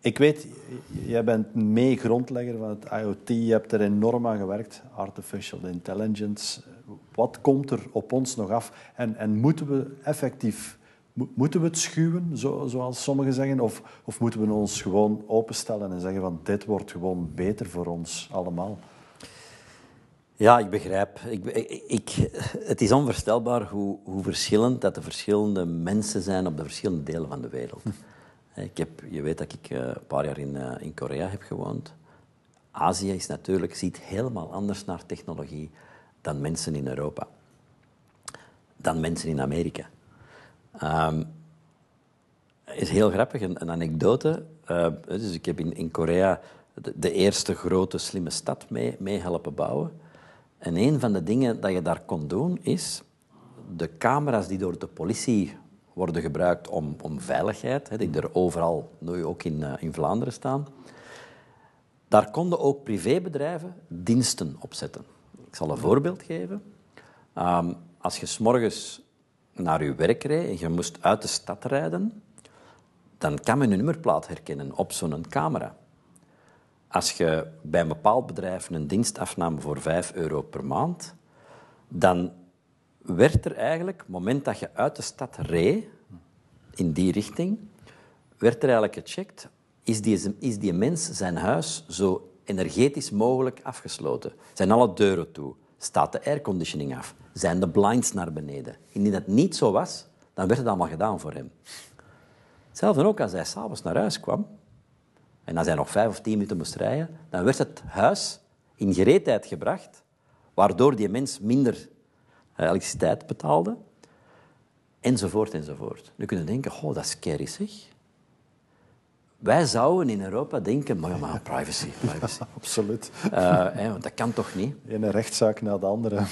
Ik weet, jij bent mee grondlegger van het IoT. Je hebt er enorm aan gewerkt, artificial intelligence. Wat komt er op ons nog af? En, en moeten we effectief moeten we het schuwen, zoals sommigen zeggen? Of, of moeten we ons gewoon openstellen en zeggen van dit wordt gewoon beter voor ons allemaal? Ja, ik begrijp. Ik, ik, het is onvoorstelbaar hoe, hoe verschillend dat de verschillende mensen zijn op de verschillende delen van de wereld. Ik heb, je weet dat ik eh, een paar jaar in, eh, in Korea heb gewoond. Azië is natuurlijk, ziet helemaal anders naar technologie dan mensen in Europa. Dan mensen in Amerika. Um, is heel grappig, een, anekdote. Uh, dus ik heb in, in Korea de, de, eerste grote slimme stad mee, mee helpen bouwen. En een van de dingen dat je daar kon doen is de camera's die door de politie worden gebruikt om, om veiligheid, hè, die er overal, nu ook in, uh, in Vlaanderen staan, daar konden ook privébedrijven diensten op zetten. Ik zal een voorbeeld geven. Um, als je s'morgens naar je werk reed en je moest uit de stad rijden, dan kan men een nummerplaat herkennen op zo'n camera. Als je bij een bepaald bedrijf een dienst afnam voor 5 euro per maand, dan werd er eigenlijk, op het moment dat je uit de stad reed, in die richting, werd er eigenlijk gecheckt, is die, is die mens zijn huis zo energetisch mogelijk afgesloten? Zijn alle deuren toe? Staat de airconditioning af? Zijn de blinds naar beneden? Indien dat niet zo was, dan werd het allemaal gedaan voor hem. Hetzelfde ook als hij s'avonds naar huis kwam en als hij nog vijf of tien minuten moest rijden, dan werd het huis in gereedheid gebracht, waardoor die mens minder elektriciteit betaalde, enzovoort, enzovoort. Nu kunnen denken, oh, dat is scary zeg. Wij zouden in Europa denken, maar, ja, maar privacy, privacy. absoluut. Uh, hè, want dat kan toch niet? Een rechtszaak na de andere.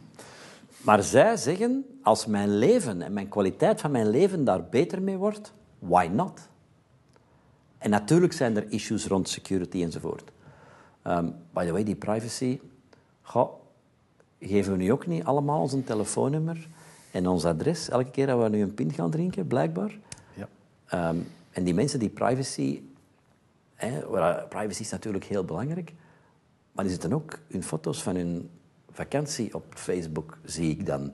maar zij zeggen, als mijn leven en mijn kwaliteit van mijn leven daar beter mee wordt, why not? En natuurlijk zijn er issues rond security enzovoort. Um, by the way, die privacy, goh, geven we nu ook niet allemaal ons telefoonnummer en ons adres elke keer dat we nu een pint gaan drinken, blijkbaar? Ja. Um, en die mensen die privacy... Hè, privacy is natuurlijk heel belangrijk, maar die zitten ook hun foto's van hun vakantie op Facebook, zie ik dan. En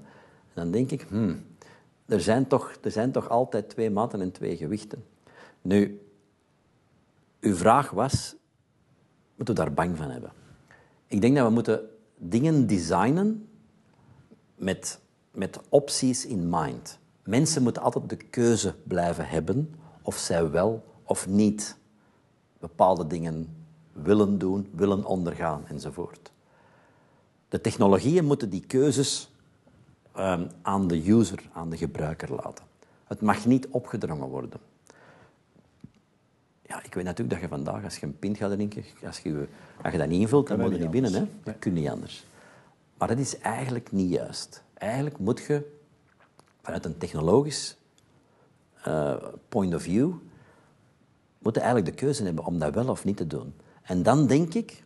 dan denk ik, hmm, er, zijn toch, er zijn toch altijd twee maten en twee gewichten. Nu, uw vraag was, moeten we daar bang van hebben? Ik denk dat we moeten dingen designen met, met opties in mind. Mensen moeten altijd de keuze blijven hebben of zij wel of niet bepaalde dingen willen doen, willen ondergaan enzovoort. De technologieën moeten die keuzes um, aan de user, aan de gebruiker laten. Het mag niet opgedrongen worden. Ja, ik weet natuurlijk dat je vandaag, als je een pint gaat drinken, als je, als je dat niet invult, dan moet je niet binnen. Hè? Dat kun niet anders. Maar dat is eigenlijk niet juist. Eigenlijk moet je vanuit een technologisch uh, point of view, moeten eigenlijk de keuze hebben om dat wel of niet te doen. En dan denk ik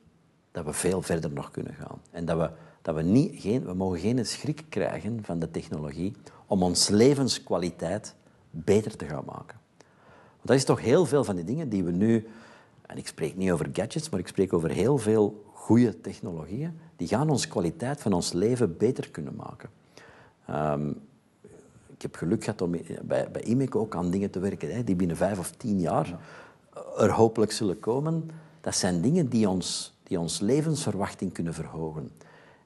dat we veel verder nog kunnen gaan. En dat we, dat we, niet, geen, we mogen geen schrik krijgen van de technologie om ons levenskwaliteit beter te gaan maken. Dat is toch heel veel van die dingen die we nu... En ik spreek niet over gadgets, maar ik spreek over heel veel goede technologieën. Die gaan onze kwaliteit van ons leven beter kunnen maken. Um, ik heb geluk gehad om bij, bij IMEC ook aan dingen te werken hè, die binnen vijf of tien jaar er hopelijk zullen komen. Dat zijn dingen die ons, die ons levensverwachting kunnen verhogen.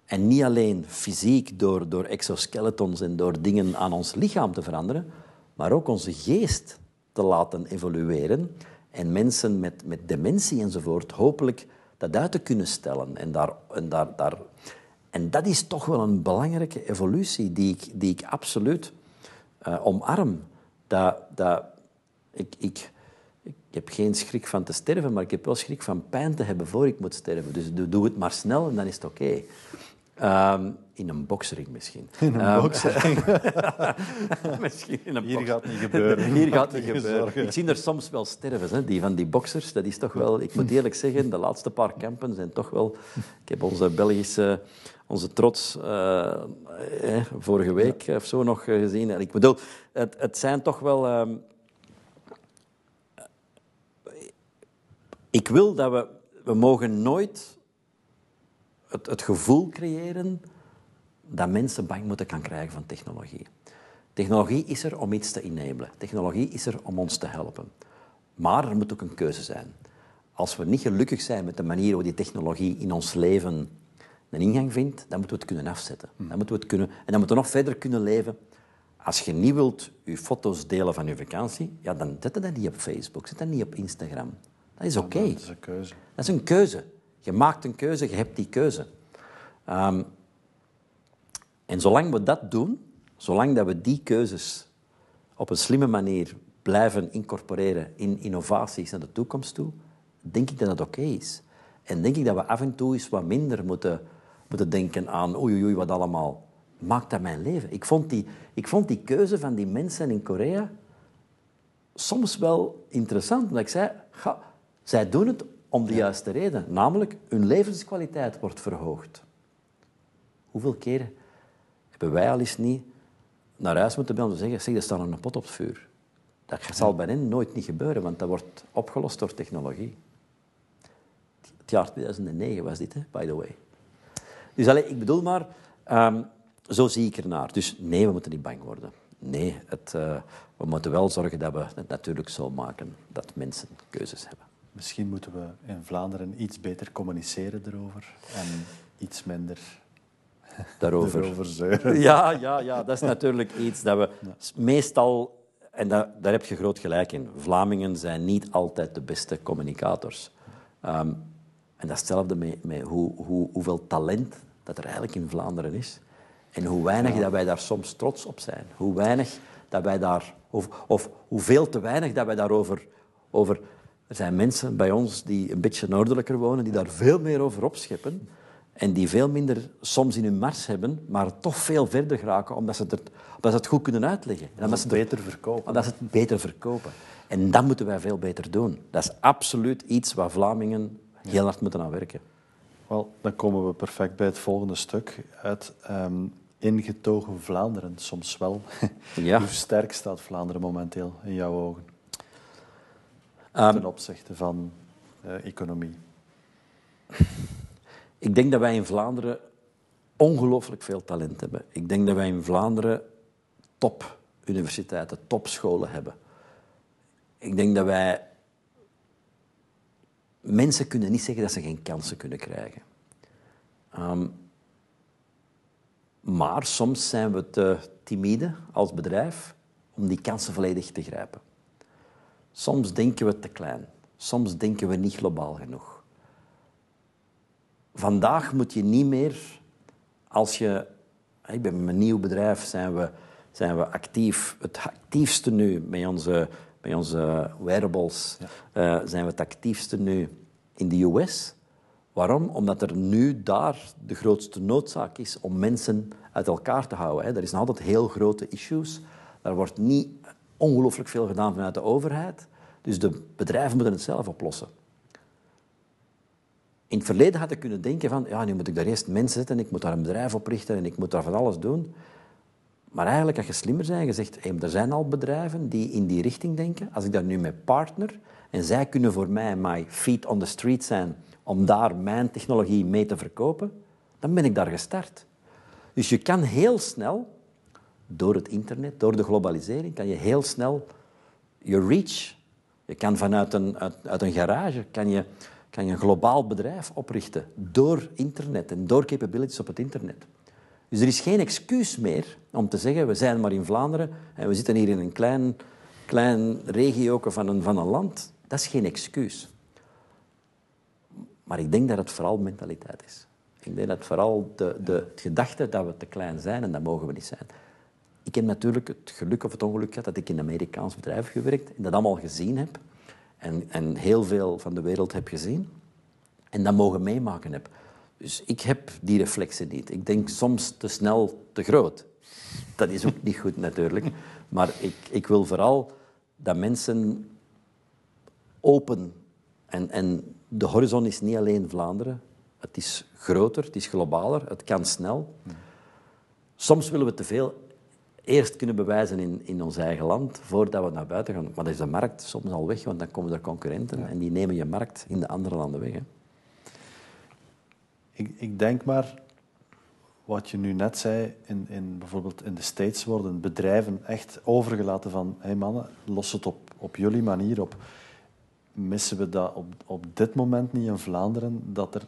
En niet alleen fysiek door, door exoskeletons en door dingen aan ons lichaam te veranderen, maar ook onze geest te laten evolueren. En mensen met, met dementie enzovoort, hopelijk dat uit te kunnen stellen. En, daar, en, daar, daar, en dat is toch wel een belangrijke evolutie die ik, die ik absoluut uh, omarm. Dat, dat, ik, ik, ik heb geen schrik van te sterven, maar ik heb wel schrik van pijn te hebben voor ik moet sterven. Dus doe, het maar snel en dan is het oké. Um, in een boksring misschien. In een um, boksring? misschien in een Hier gaat het niet gebeuren. Hier gaat het niet gebeuren. Ik zie er soms wel sterven, hè, die van die boksers. Dat is toch wel... Ik moet eerlijk zeggen, de laatste paar kampen zijn toch wel... Ik heb onze Belgische... Onze trots uh, eh, vorige week ja. of zo nog gezien. En ik bedoel, het, het zijn toch wel... Um, ik wil dat we... We mogen nooit het, het gevoel creëren dat mensen bang moeten kan krijgen van technologie. Technologie is er om iets te enablen. Technologie is er om ons te helpen. Maar er moet ook een keuze zijn. Als we niet gelukkig zijn met de manier waarop die technologie in ons leven een ingang vindt, dan moeten we het kunnen afzetten. Dan moeten we het kunnen, en dan moeten we nog verder kunnen leven. Als je niet wilt je foto's delen van je vakantie, ja, dan zet dat niet op Facebook, zet dat niet op Instagram. Dat is oké. Dat is een keuze. Dat is een keuze. Je maakt een keuze, je hebt die keuze. Um, en zolang we dat doen, zolang dat we die keuzes op een slimme manier blijven incorporeren in innovaties naar de toekomst toe, denk ik dat dat oké is. En denk ik dat we af en toe eens wat minder moeten, moeten denken aan oei, oei, wat allemaal. Maakt dat mijn leven? Ik vond, die, ik vond die keuze van die mensen in Korea soms wel interessant. Omdat ik zei, ga, zij doen het om de juiste reden. Namelijk, hun levenskwaliteit wordt verhoogd. Hoeveel keren hebben wij al eens niet naar huis moeten bellen en zeggen, zeg, er staat een pot op het vuur. Dat zal bij hen nooit niet gebeuren, want dat wordt opgelost door technologie. Het jaar 2009 was dit, hè, by the way. Dus allez, ik bedoel maar, um, zo zie ik ernaar. Dus nee, we moeten niet bang worden. Nee, het, uh, we moeten wel zorgen dat we het natuurlijk zo maken dat mensen keuzes hebben. Misschien moeten we in Vlaanderen iets beter communiceren erover en iets minder daarover. zeuren. Ja, ja, ja, dat is natuurlijk iets dat we meestal, en dat, daar heb je groot gelijk in, Vlamingen zijn niet altijd de beste communicators. Um, en dat is hetzelfde met, met hoe, hoe, hoeveel talent dat er eigenlijk in Vlaanderen is. En hoe weinig dat wij daar soms trots op zijn. Hoe weinig dat wij daar, of, of hoeveel te weinig dat wij daarover over er zijn mensen bij ons die een beetje noordelijker wonen, die daar veel meer over opscheppen. En die veel minder soms in hun mars hebben, maar toch veel verder geraken, omdat ze het, omdat ze het goed kunnen uitleggen. En omdat ze het beter verkopen. Omdat ze het beter verkopen. En dat moeten wij veel beter doen. Dat is absoluut iets waar Vlamingen heel hard moeten aan werken. Wel, dan komen we perfect bij het volgende stuk uit. Um, ingetogen Vlaanderen, soms wel. Ja. Hoe sterk staat Vlaanderen momenteel in jouw ogen? Um, ten opzichte van uh, economie. Ik denk dat wij in Vlaanderen ongelooflijk veel talent hebben. Ik denk dat wij in Vlaanderen topuniversiteiten, topscholen hebben. Ik denk dat wij... Mensen kunnen niet zeggen dat ze geen kansen kunnen krijgen. Um, maar soms zijn we te timide als bedrijf om die kansen volledig te grijpen. Soms denken we te klein. Soms denken we niet globaal genoeg. Vandaag moet je niet meer, als je... Ik ben met mijn nieuw bedrijf zijn we, zijn we actief. Het actiefste nu met onze, met onze wearables ja. uh, zijn we het actiefste nu in de US. Waarom? Omdat er nu daar de grootste noodzaak is om mensen uit elkaar te houden. Hè. Er zijn altijd heel grote issues. Daar wordt niet ongelooflijk veel gedaan vanuit de overheid. Dus de bedrijven moeten het zelf oplossen. In het verleden had ik kunnen denken van, ja, nu moet ik daar eerst mensen zetten, ik moet daar een bedrijf oprichten en ik moet daar van alles doen. Maar eigenlijk, als je slimmer bent, je zegt, hey, er zijn al bedrijven die in die richting denken. Als ik daar nu mee partner en zij kunnen voor mij my feet on the street zijn om daar mijn technologie mee te verkopen, dan ben ik daar gestart. Dus je kan heel snel, door het internet, door de globalisering, kan je heel snel je reach. Je kan vanuit een, uit, uit een garage kan je kan je een globaal bedrijf oprichten door internet en door capabilities op het internet. Dus er is geen excuus meer om te zeggen, we zijn maar in Vlaanderen en we zitten hier in een klein, klein regio van een, van een land. Dat is geen excuus. Maar ik denk dat het vooral mentaliteit is. Ik denk dat vooral de, de het gedachte dat we te klein zijn en dat mogen we niet zijn. Ik heb natuurlijk het geluk of het ongeluk gehad dat ik in een Amerikaans bedrijf gewerkt en dat allemaal gezien heb. En, en heel veel van de wereld heb gezien. En dat mogen meemaken heb. Dus ik heb die reflexen niet. Ik denk soms te snel, te groot. Dat is ook niet goed natuurlijk. Maar ik, ik wil vooral dat mensen open. En, en de horizon is niet alleen Vlaanderen. Het is groter, het is globaler, het kan snel. Soms willen we te veel eerst kunnen bewijzen in, in ons eigen land voordat we naar buiten gaan. Maar dan is de markt soms al weg, want dan komen er concurrenten en die nemen je markt in de andere landen weg. Hè. Ik, ik denk maar, wat je nu net zei, in, in, bijvoorbeeld in de States worden bedrijven echt overgelaten van hé hey mannen, los het op, op jullie manier op. Missen we dat op, op dit moment niet in Vlaanderen, dat er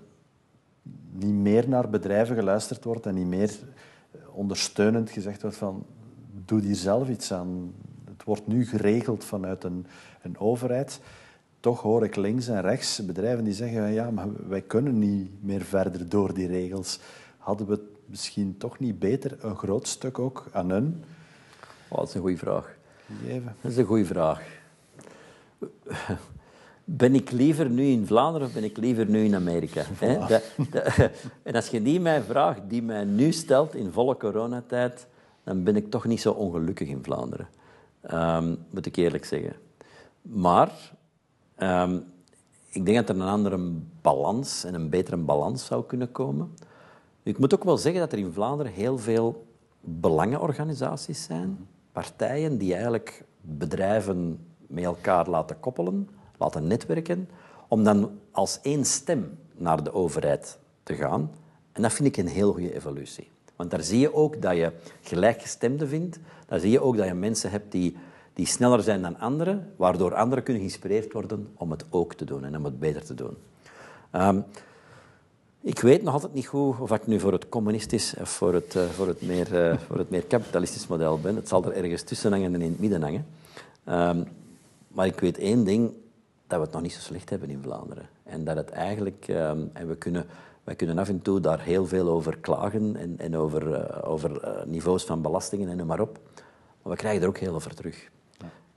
niet meer naar bedrijven geluisterd wordt en niet meer ondersteunend gezegd wordt van doe hier zelf iets aan. Het wordt nu geregeld vanuit een, een overheid. Toch hoor ik links en rechts bedrijven die zeggen ja, maar wij kunnen niet meer verder door die regels. Hadden we het misschien toch niet beter een groot stuk ook aan hun? Oh, dat is een goede vraag. Dat is een goede vraag. Ben ik liever nu in Vlaanderen of ben ik liever nu in Amerika? En als je die mij vraagt, die mij nu stelt in volle coronatijd, dan ben ik toch niet zo ongelukkig in Vlaanderen. Um, moet ik eerlijk zeggen. Maar um, ik denk dat er een andere balans en een betere balans zou kunnen komen. Ik moet ook wel zeggen dat er in Vlaanderen heel veel belangenorganisaties zijn, partijen die eigenlijk bedrijven met elkaar laten koppelen, laten netwerken, om dan als één stem naar de overheid te gaan. En dat vind ik een heel goede evolutie. Want daar zie je ook dat je gelijkgestemden vindt. Daar zie je ook dat je mensen hebt die, die sneller zijn dan anderen, waardoor anderen kunnen geïnspireerd worden om het ook te doen en om het beter te doen. Um, ik weet nog altijd niet goed of ik nu voor het communistisch of voor het, uh, voor het, meer, uh, voor het meer kapitalistisch model ben. Het zal er ergens tussen hangen en in het midden hangen. Um, maar ik weet één ding, dat we het nog niet zo slecht hebben in Vlaanderen. En dat het eigenlijk, um, en we kunnen wij kunnen af en toe daar heel veel over klagen en, en over, uh, over uh, niveaus van belastingen en noem maar op. Maar we krijgen er ook heel veel voor terug.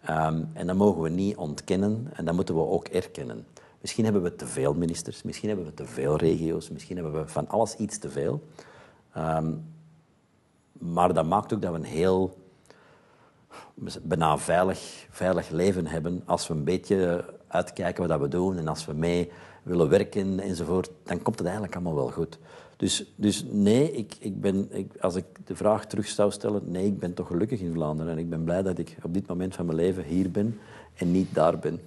Ja. Um, en dat mogen we niet ontkennen en dat moeten we ook erkennen. Misschien hebben we te veel ministers, misschien hebben we te veel regio's, misschien hebben we van alles iets te veel. Um, maar dat maakt ook dat we een heel bijna veilig, veilig leven hebben als we een beetje uitkijken wat we doen en als we mee willen werken enzovoort, dan komt het eigenlijk allemaal wel goed. Dus, dus nee, ik, ik ben, ik, als ik de vraag terug zou stellen, nee, ik ben toch gelukkig in Vlaanderen. En ik ben blij dat ik op dit moment van mijn leven hier ben en niet daar ben.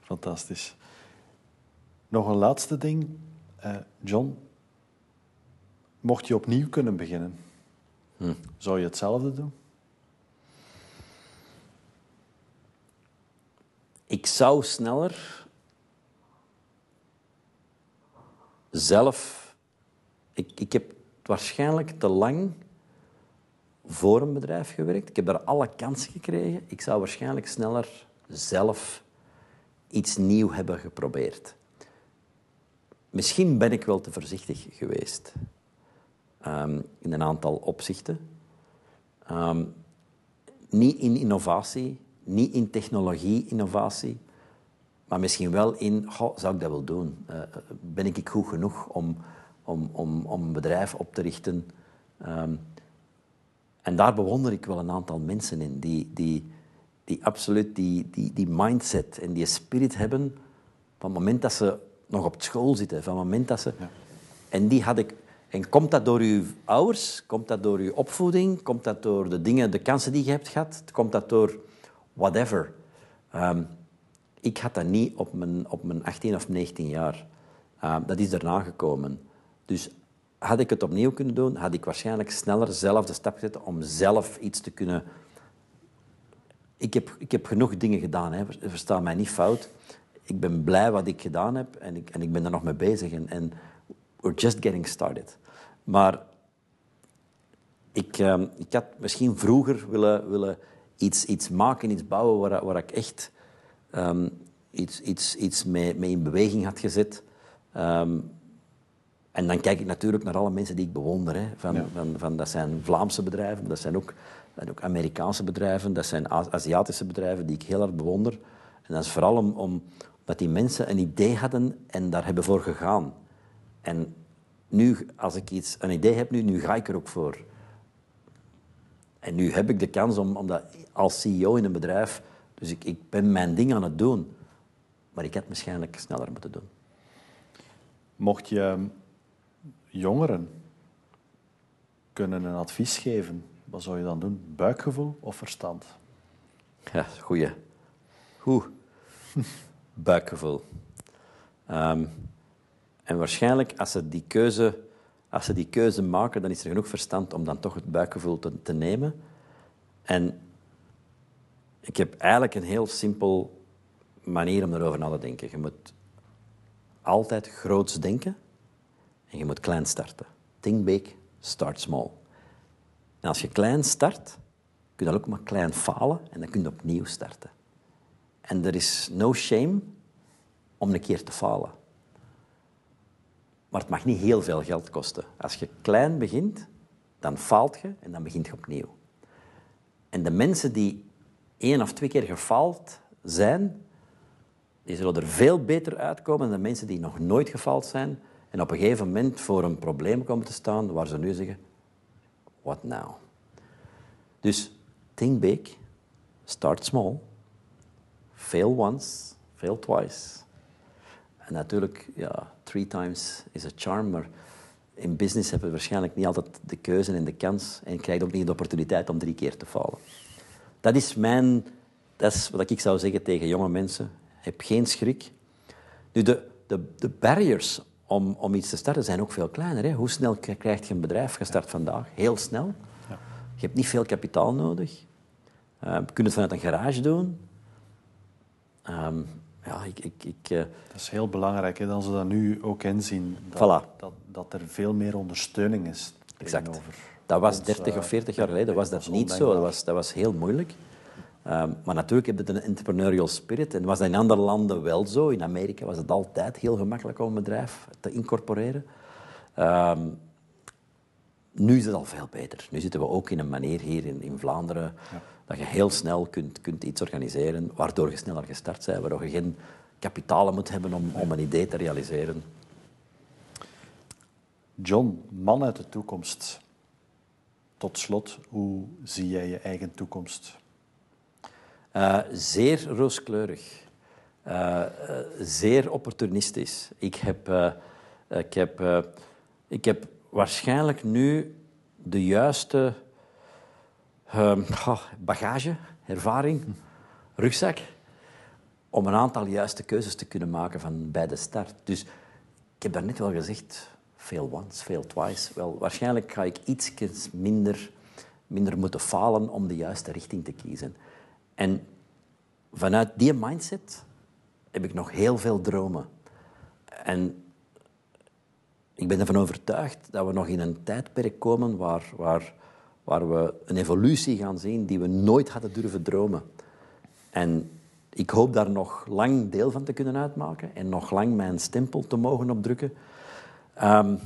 Fantastisch. Nog een laatste ding. Uh, John, mocht je opnieuw kunnen beginnen, hm. zou je hetzelfde doen? Ik zou sneller zelf... Ik, ik heb waarschijnlijk te lang voor een bedrijf gewerkt. Ik heb daar alle kansen gekregen. Ik zou waarschijnlijk sneller zelf iets nieuw hebben geprobeerd. Misschien ben ik wel te voorzichtig geweest um, in een aantal opzichten. Um, niet in innovatie, niet in technologie-innovatie, maar misschien wel in, zou ik dat wel doen? Uh, ben ik goed genoeg om, om, om, om een bedrijf op te richten? Um, en daar bewonder ik wel een aantal mensen in, die, die, die absoluut die, die, die mindset en die spirit hebben van het moment dat ze nog op school zitten, van het moment dat ze... Ja. En die had ik... En komt dat door uw ouders? Komt dat door uw opvoeding? Komt dat door de dingen, de kansen die je hebt gehad? Komt dat door whatever? Um, ik had dat niet op mijn, op mijn 18 of 19 jaar. Uh, dat is daarna gekomen. Dus had ik het opnieuw kunnen doen, had ik waarschijnlijk sneller zelf de stap gezet om zelf iets te kunnen... Ik heb, ik heb genoeg dingen gedaan, hè. versta mij niet fout. Ik ben blij wat ik gedaan heb en ik, en ik ben er nog mee bezig. En, en we're just getting started. Maar ik, uh, ik had misschien vroeger willen, willen iets, iets maken, iets bouwen waar, waar ik echt um, iets, iets, iets mee, mee in beweging had gezet. Ehm, en dan kijk ik natuurlijk naar alle mensen die ik bewonder. Hè. Van, van, van, dat zijn Vlaamse bedrijven, dat zijn ook, dat ook Amerikaanse bedrijven, dat zijn Aziatische bedrijven die ik heel hard bewonder. En dat is vooral om, om, omdat die mensen een idee hadden en daar hebben voor gegaan. En nu, als ik iets, een idee heb, nu, nu ga ik er ook voor. En nu heb ik de kans om, om dat als CEO in een bedrijf... Dus ik, ik ben mijn ding aan het doen. Maar ik had het waarschijnlijk sneller moeten doen. Mocht je jongeren kunnen een advies geven, wat zou je dan doen? Buikgevoel of verstand? Ja, goeie. Hoe? Buikgevoel. Ehm, en waarschijnlijk, als ze, die keuze, als ze die keuze maken, dan is er genoeg verstand om dan toch het buikgevoel te, te nemen. En ik heb eigenlijk een heel simpel manier om erover na te denken. Je moet altijd groots denken en je moet klein starten. Think big, start small. En als je klein start, kun je dan ook maar klein falen en dan kun je opnieuw starten. En er is no shame om een keer te falen. Maar het mag niet heel veel geld kosten. Als je klein begint, dan faalt je en dan begint je opnieuw. En de mensen die één of twee keer gefaald zijn, die zullen er veel beter uitkomen dan mensen die nog nooit gefaald zijn en op een gegeven moment voor een probleem komen te staan waar ze nu zeggen, what now? Dus think big, start small, fail once, fail twice. En natuurlijk, ja, three times is a charm, maar in business hebben we waarschijnlijk niet altijd de keuze en de kans en krijg ook niet de opportuniteit om drie keer te falen. Dat is mijn, dat is wat ik zou zeggen tegen jonge mensen. Heb geen schrik. Nu, de, de, de barriers om, om iets te starten zijn ook veel kleiner. Hè? Hoe snel krijg je een bedrijf gestart vandaag? Heel snel. Ja. Je hebt niet veel kapitaal nodig. Uh, je kunt het vanuit een garage doen. Um, ja, ik, ik, ik, uh... Dat is heel belangrijk, hè, dat ze dat nu ook inzien. Dat, voilà. dat, dat er veel meer ondersteuning is. Exact. Dat was 30 of 40 jaar geleden was dat, niet zo. Dat was, dat was heel moeilijk. Um, maar natuurlijk heb je een entrepreneurial spirit. En was dat in andere landen wel zo. In Amerika was het altijd heel gemakkelijk om een bedrijf te incorporeren. Um, nu is het al veel beter. Nu zitten we ook in een manier hier in, in Vlaanderen ja. dat je heel snel kunt, kunt iets organiseren, waardoor je sneller gestart bent, waardoor je geen kapitalen moet hebben om, om een idee te realiseren. John, man uit de toekomst. Tot slot, hoe zie jij je eigen toekomst? Uh, zeer rooskleurig. Uh, zeer opportunistisch. Ik heb, ik, heb, ik heb waarschijnlijk nu de juiste oh, bagage, ervaring, rugzak, om een aantal juiste keuzes te kunnen maken van bij de start. Dus ik heb daarnet wel gezegd, fail once, fail twice. Wel, waarschijnlijk ga ik iets minder, minder moeten falen om de juiste richting te kiezen. En vanuit die mindset heb ik nog heel veel dromen. En ik ben ervan overtuigd dat we nog in een tijdperk komen waar, waar, waar we een evolutie gaan zien die we nooit hadden durven dromen. En ik hoop daar nog lang deel van te kunnen uitmaken en nog lang mijn stempel te mogen opdrukken. Um,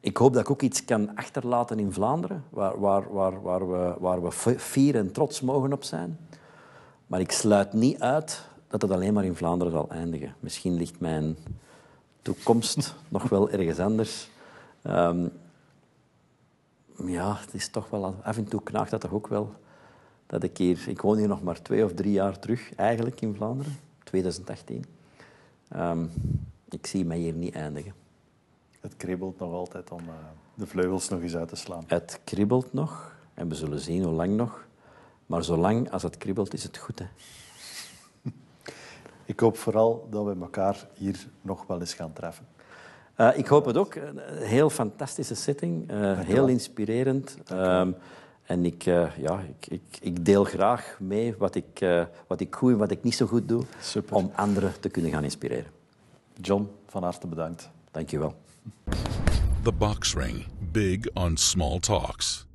ik hoop dat ik ook iets kan achterlaten in Vlaanderen, waar, waar, waar, waar, we, waar we fier en trots mogen op zijn. Maar ik sluit niet uit dat het alleen maar in Vlaanderen zal eindigen. Misschien ligt mijn toekomst nog wel ergens anders. Um, ja, het is toch wel... Af en toe knaagt dat toch ook wel. Dat ik hier... Ik woon hier nog maar twee of drie jaar terug, eigenlijk, in Vlaanderen. 2018. Um, ehm, ik zie mij hier niet eindigen. Het kribbelt nog altijd om uh, de vleugels nog eens uit te slaan. Het kribbelt nog. En we zullen zien hoe lang nog. Maar zolang als het kribbelt, is het goed. Hè? Ik hoop vooral dat we elkaar hier nog wel eens gaan treffen. Uh, ik hoop het ook. Een heel fantastische setting. Uh, heel inspirerend. Um, en ik, uh, ja, ik, ik, ik, deel graag mee wat ik, wat ik goed en wat ik niet zo goed doe. Super. Om anderen te kunnen gaan inspireren. John, van harte bedankt. Dank je wel. The Box Ring. Big on small talks.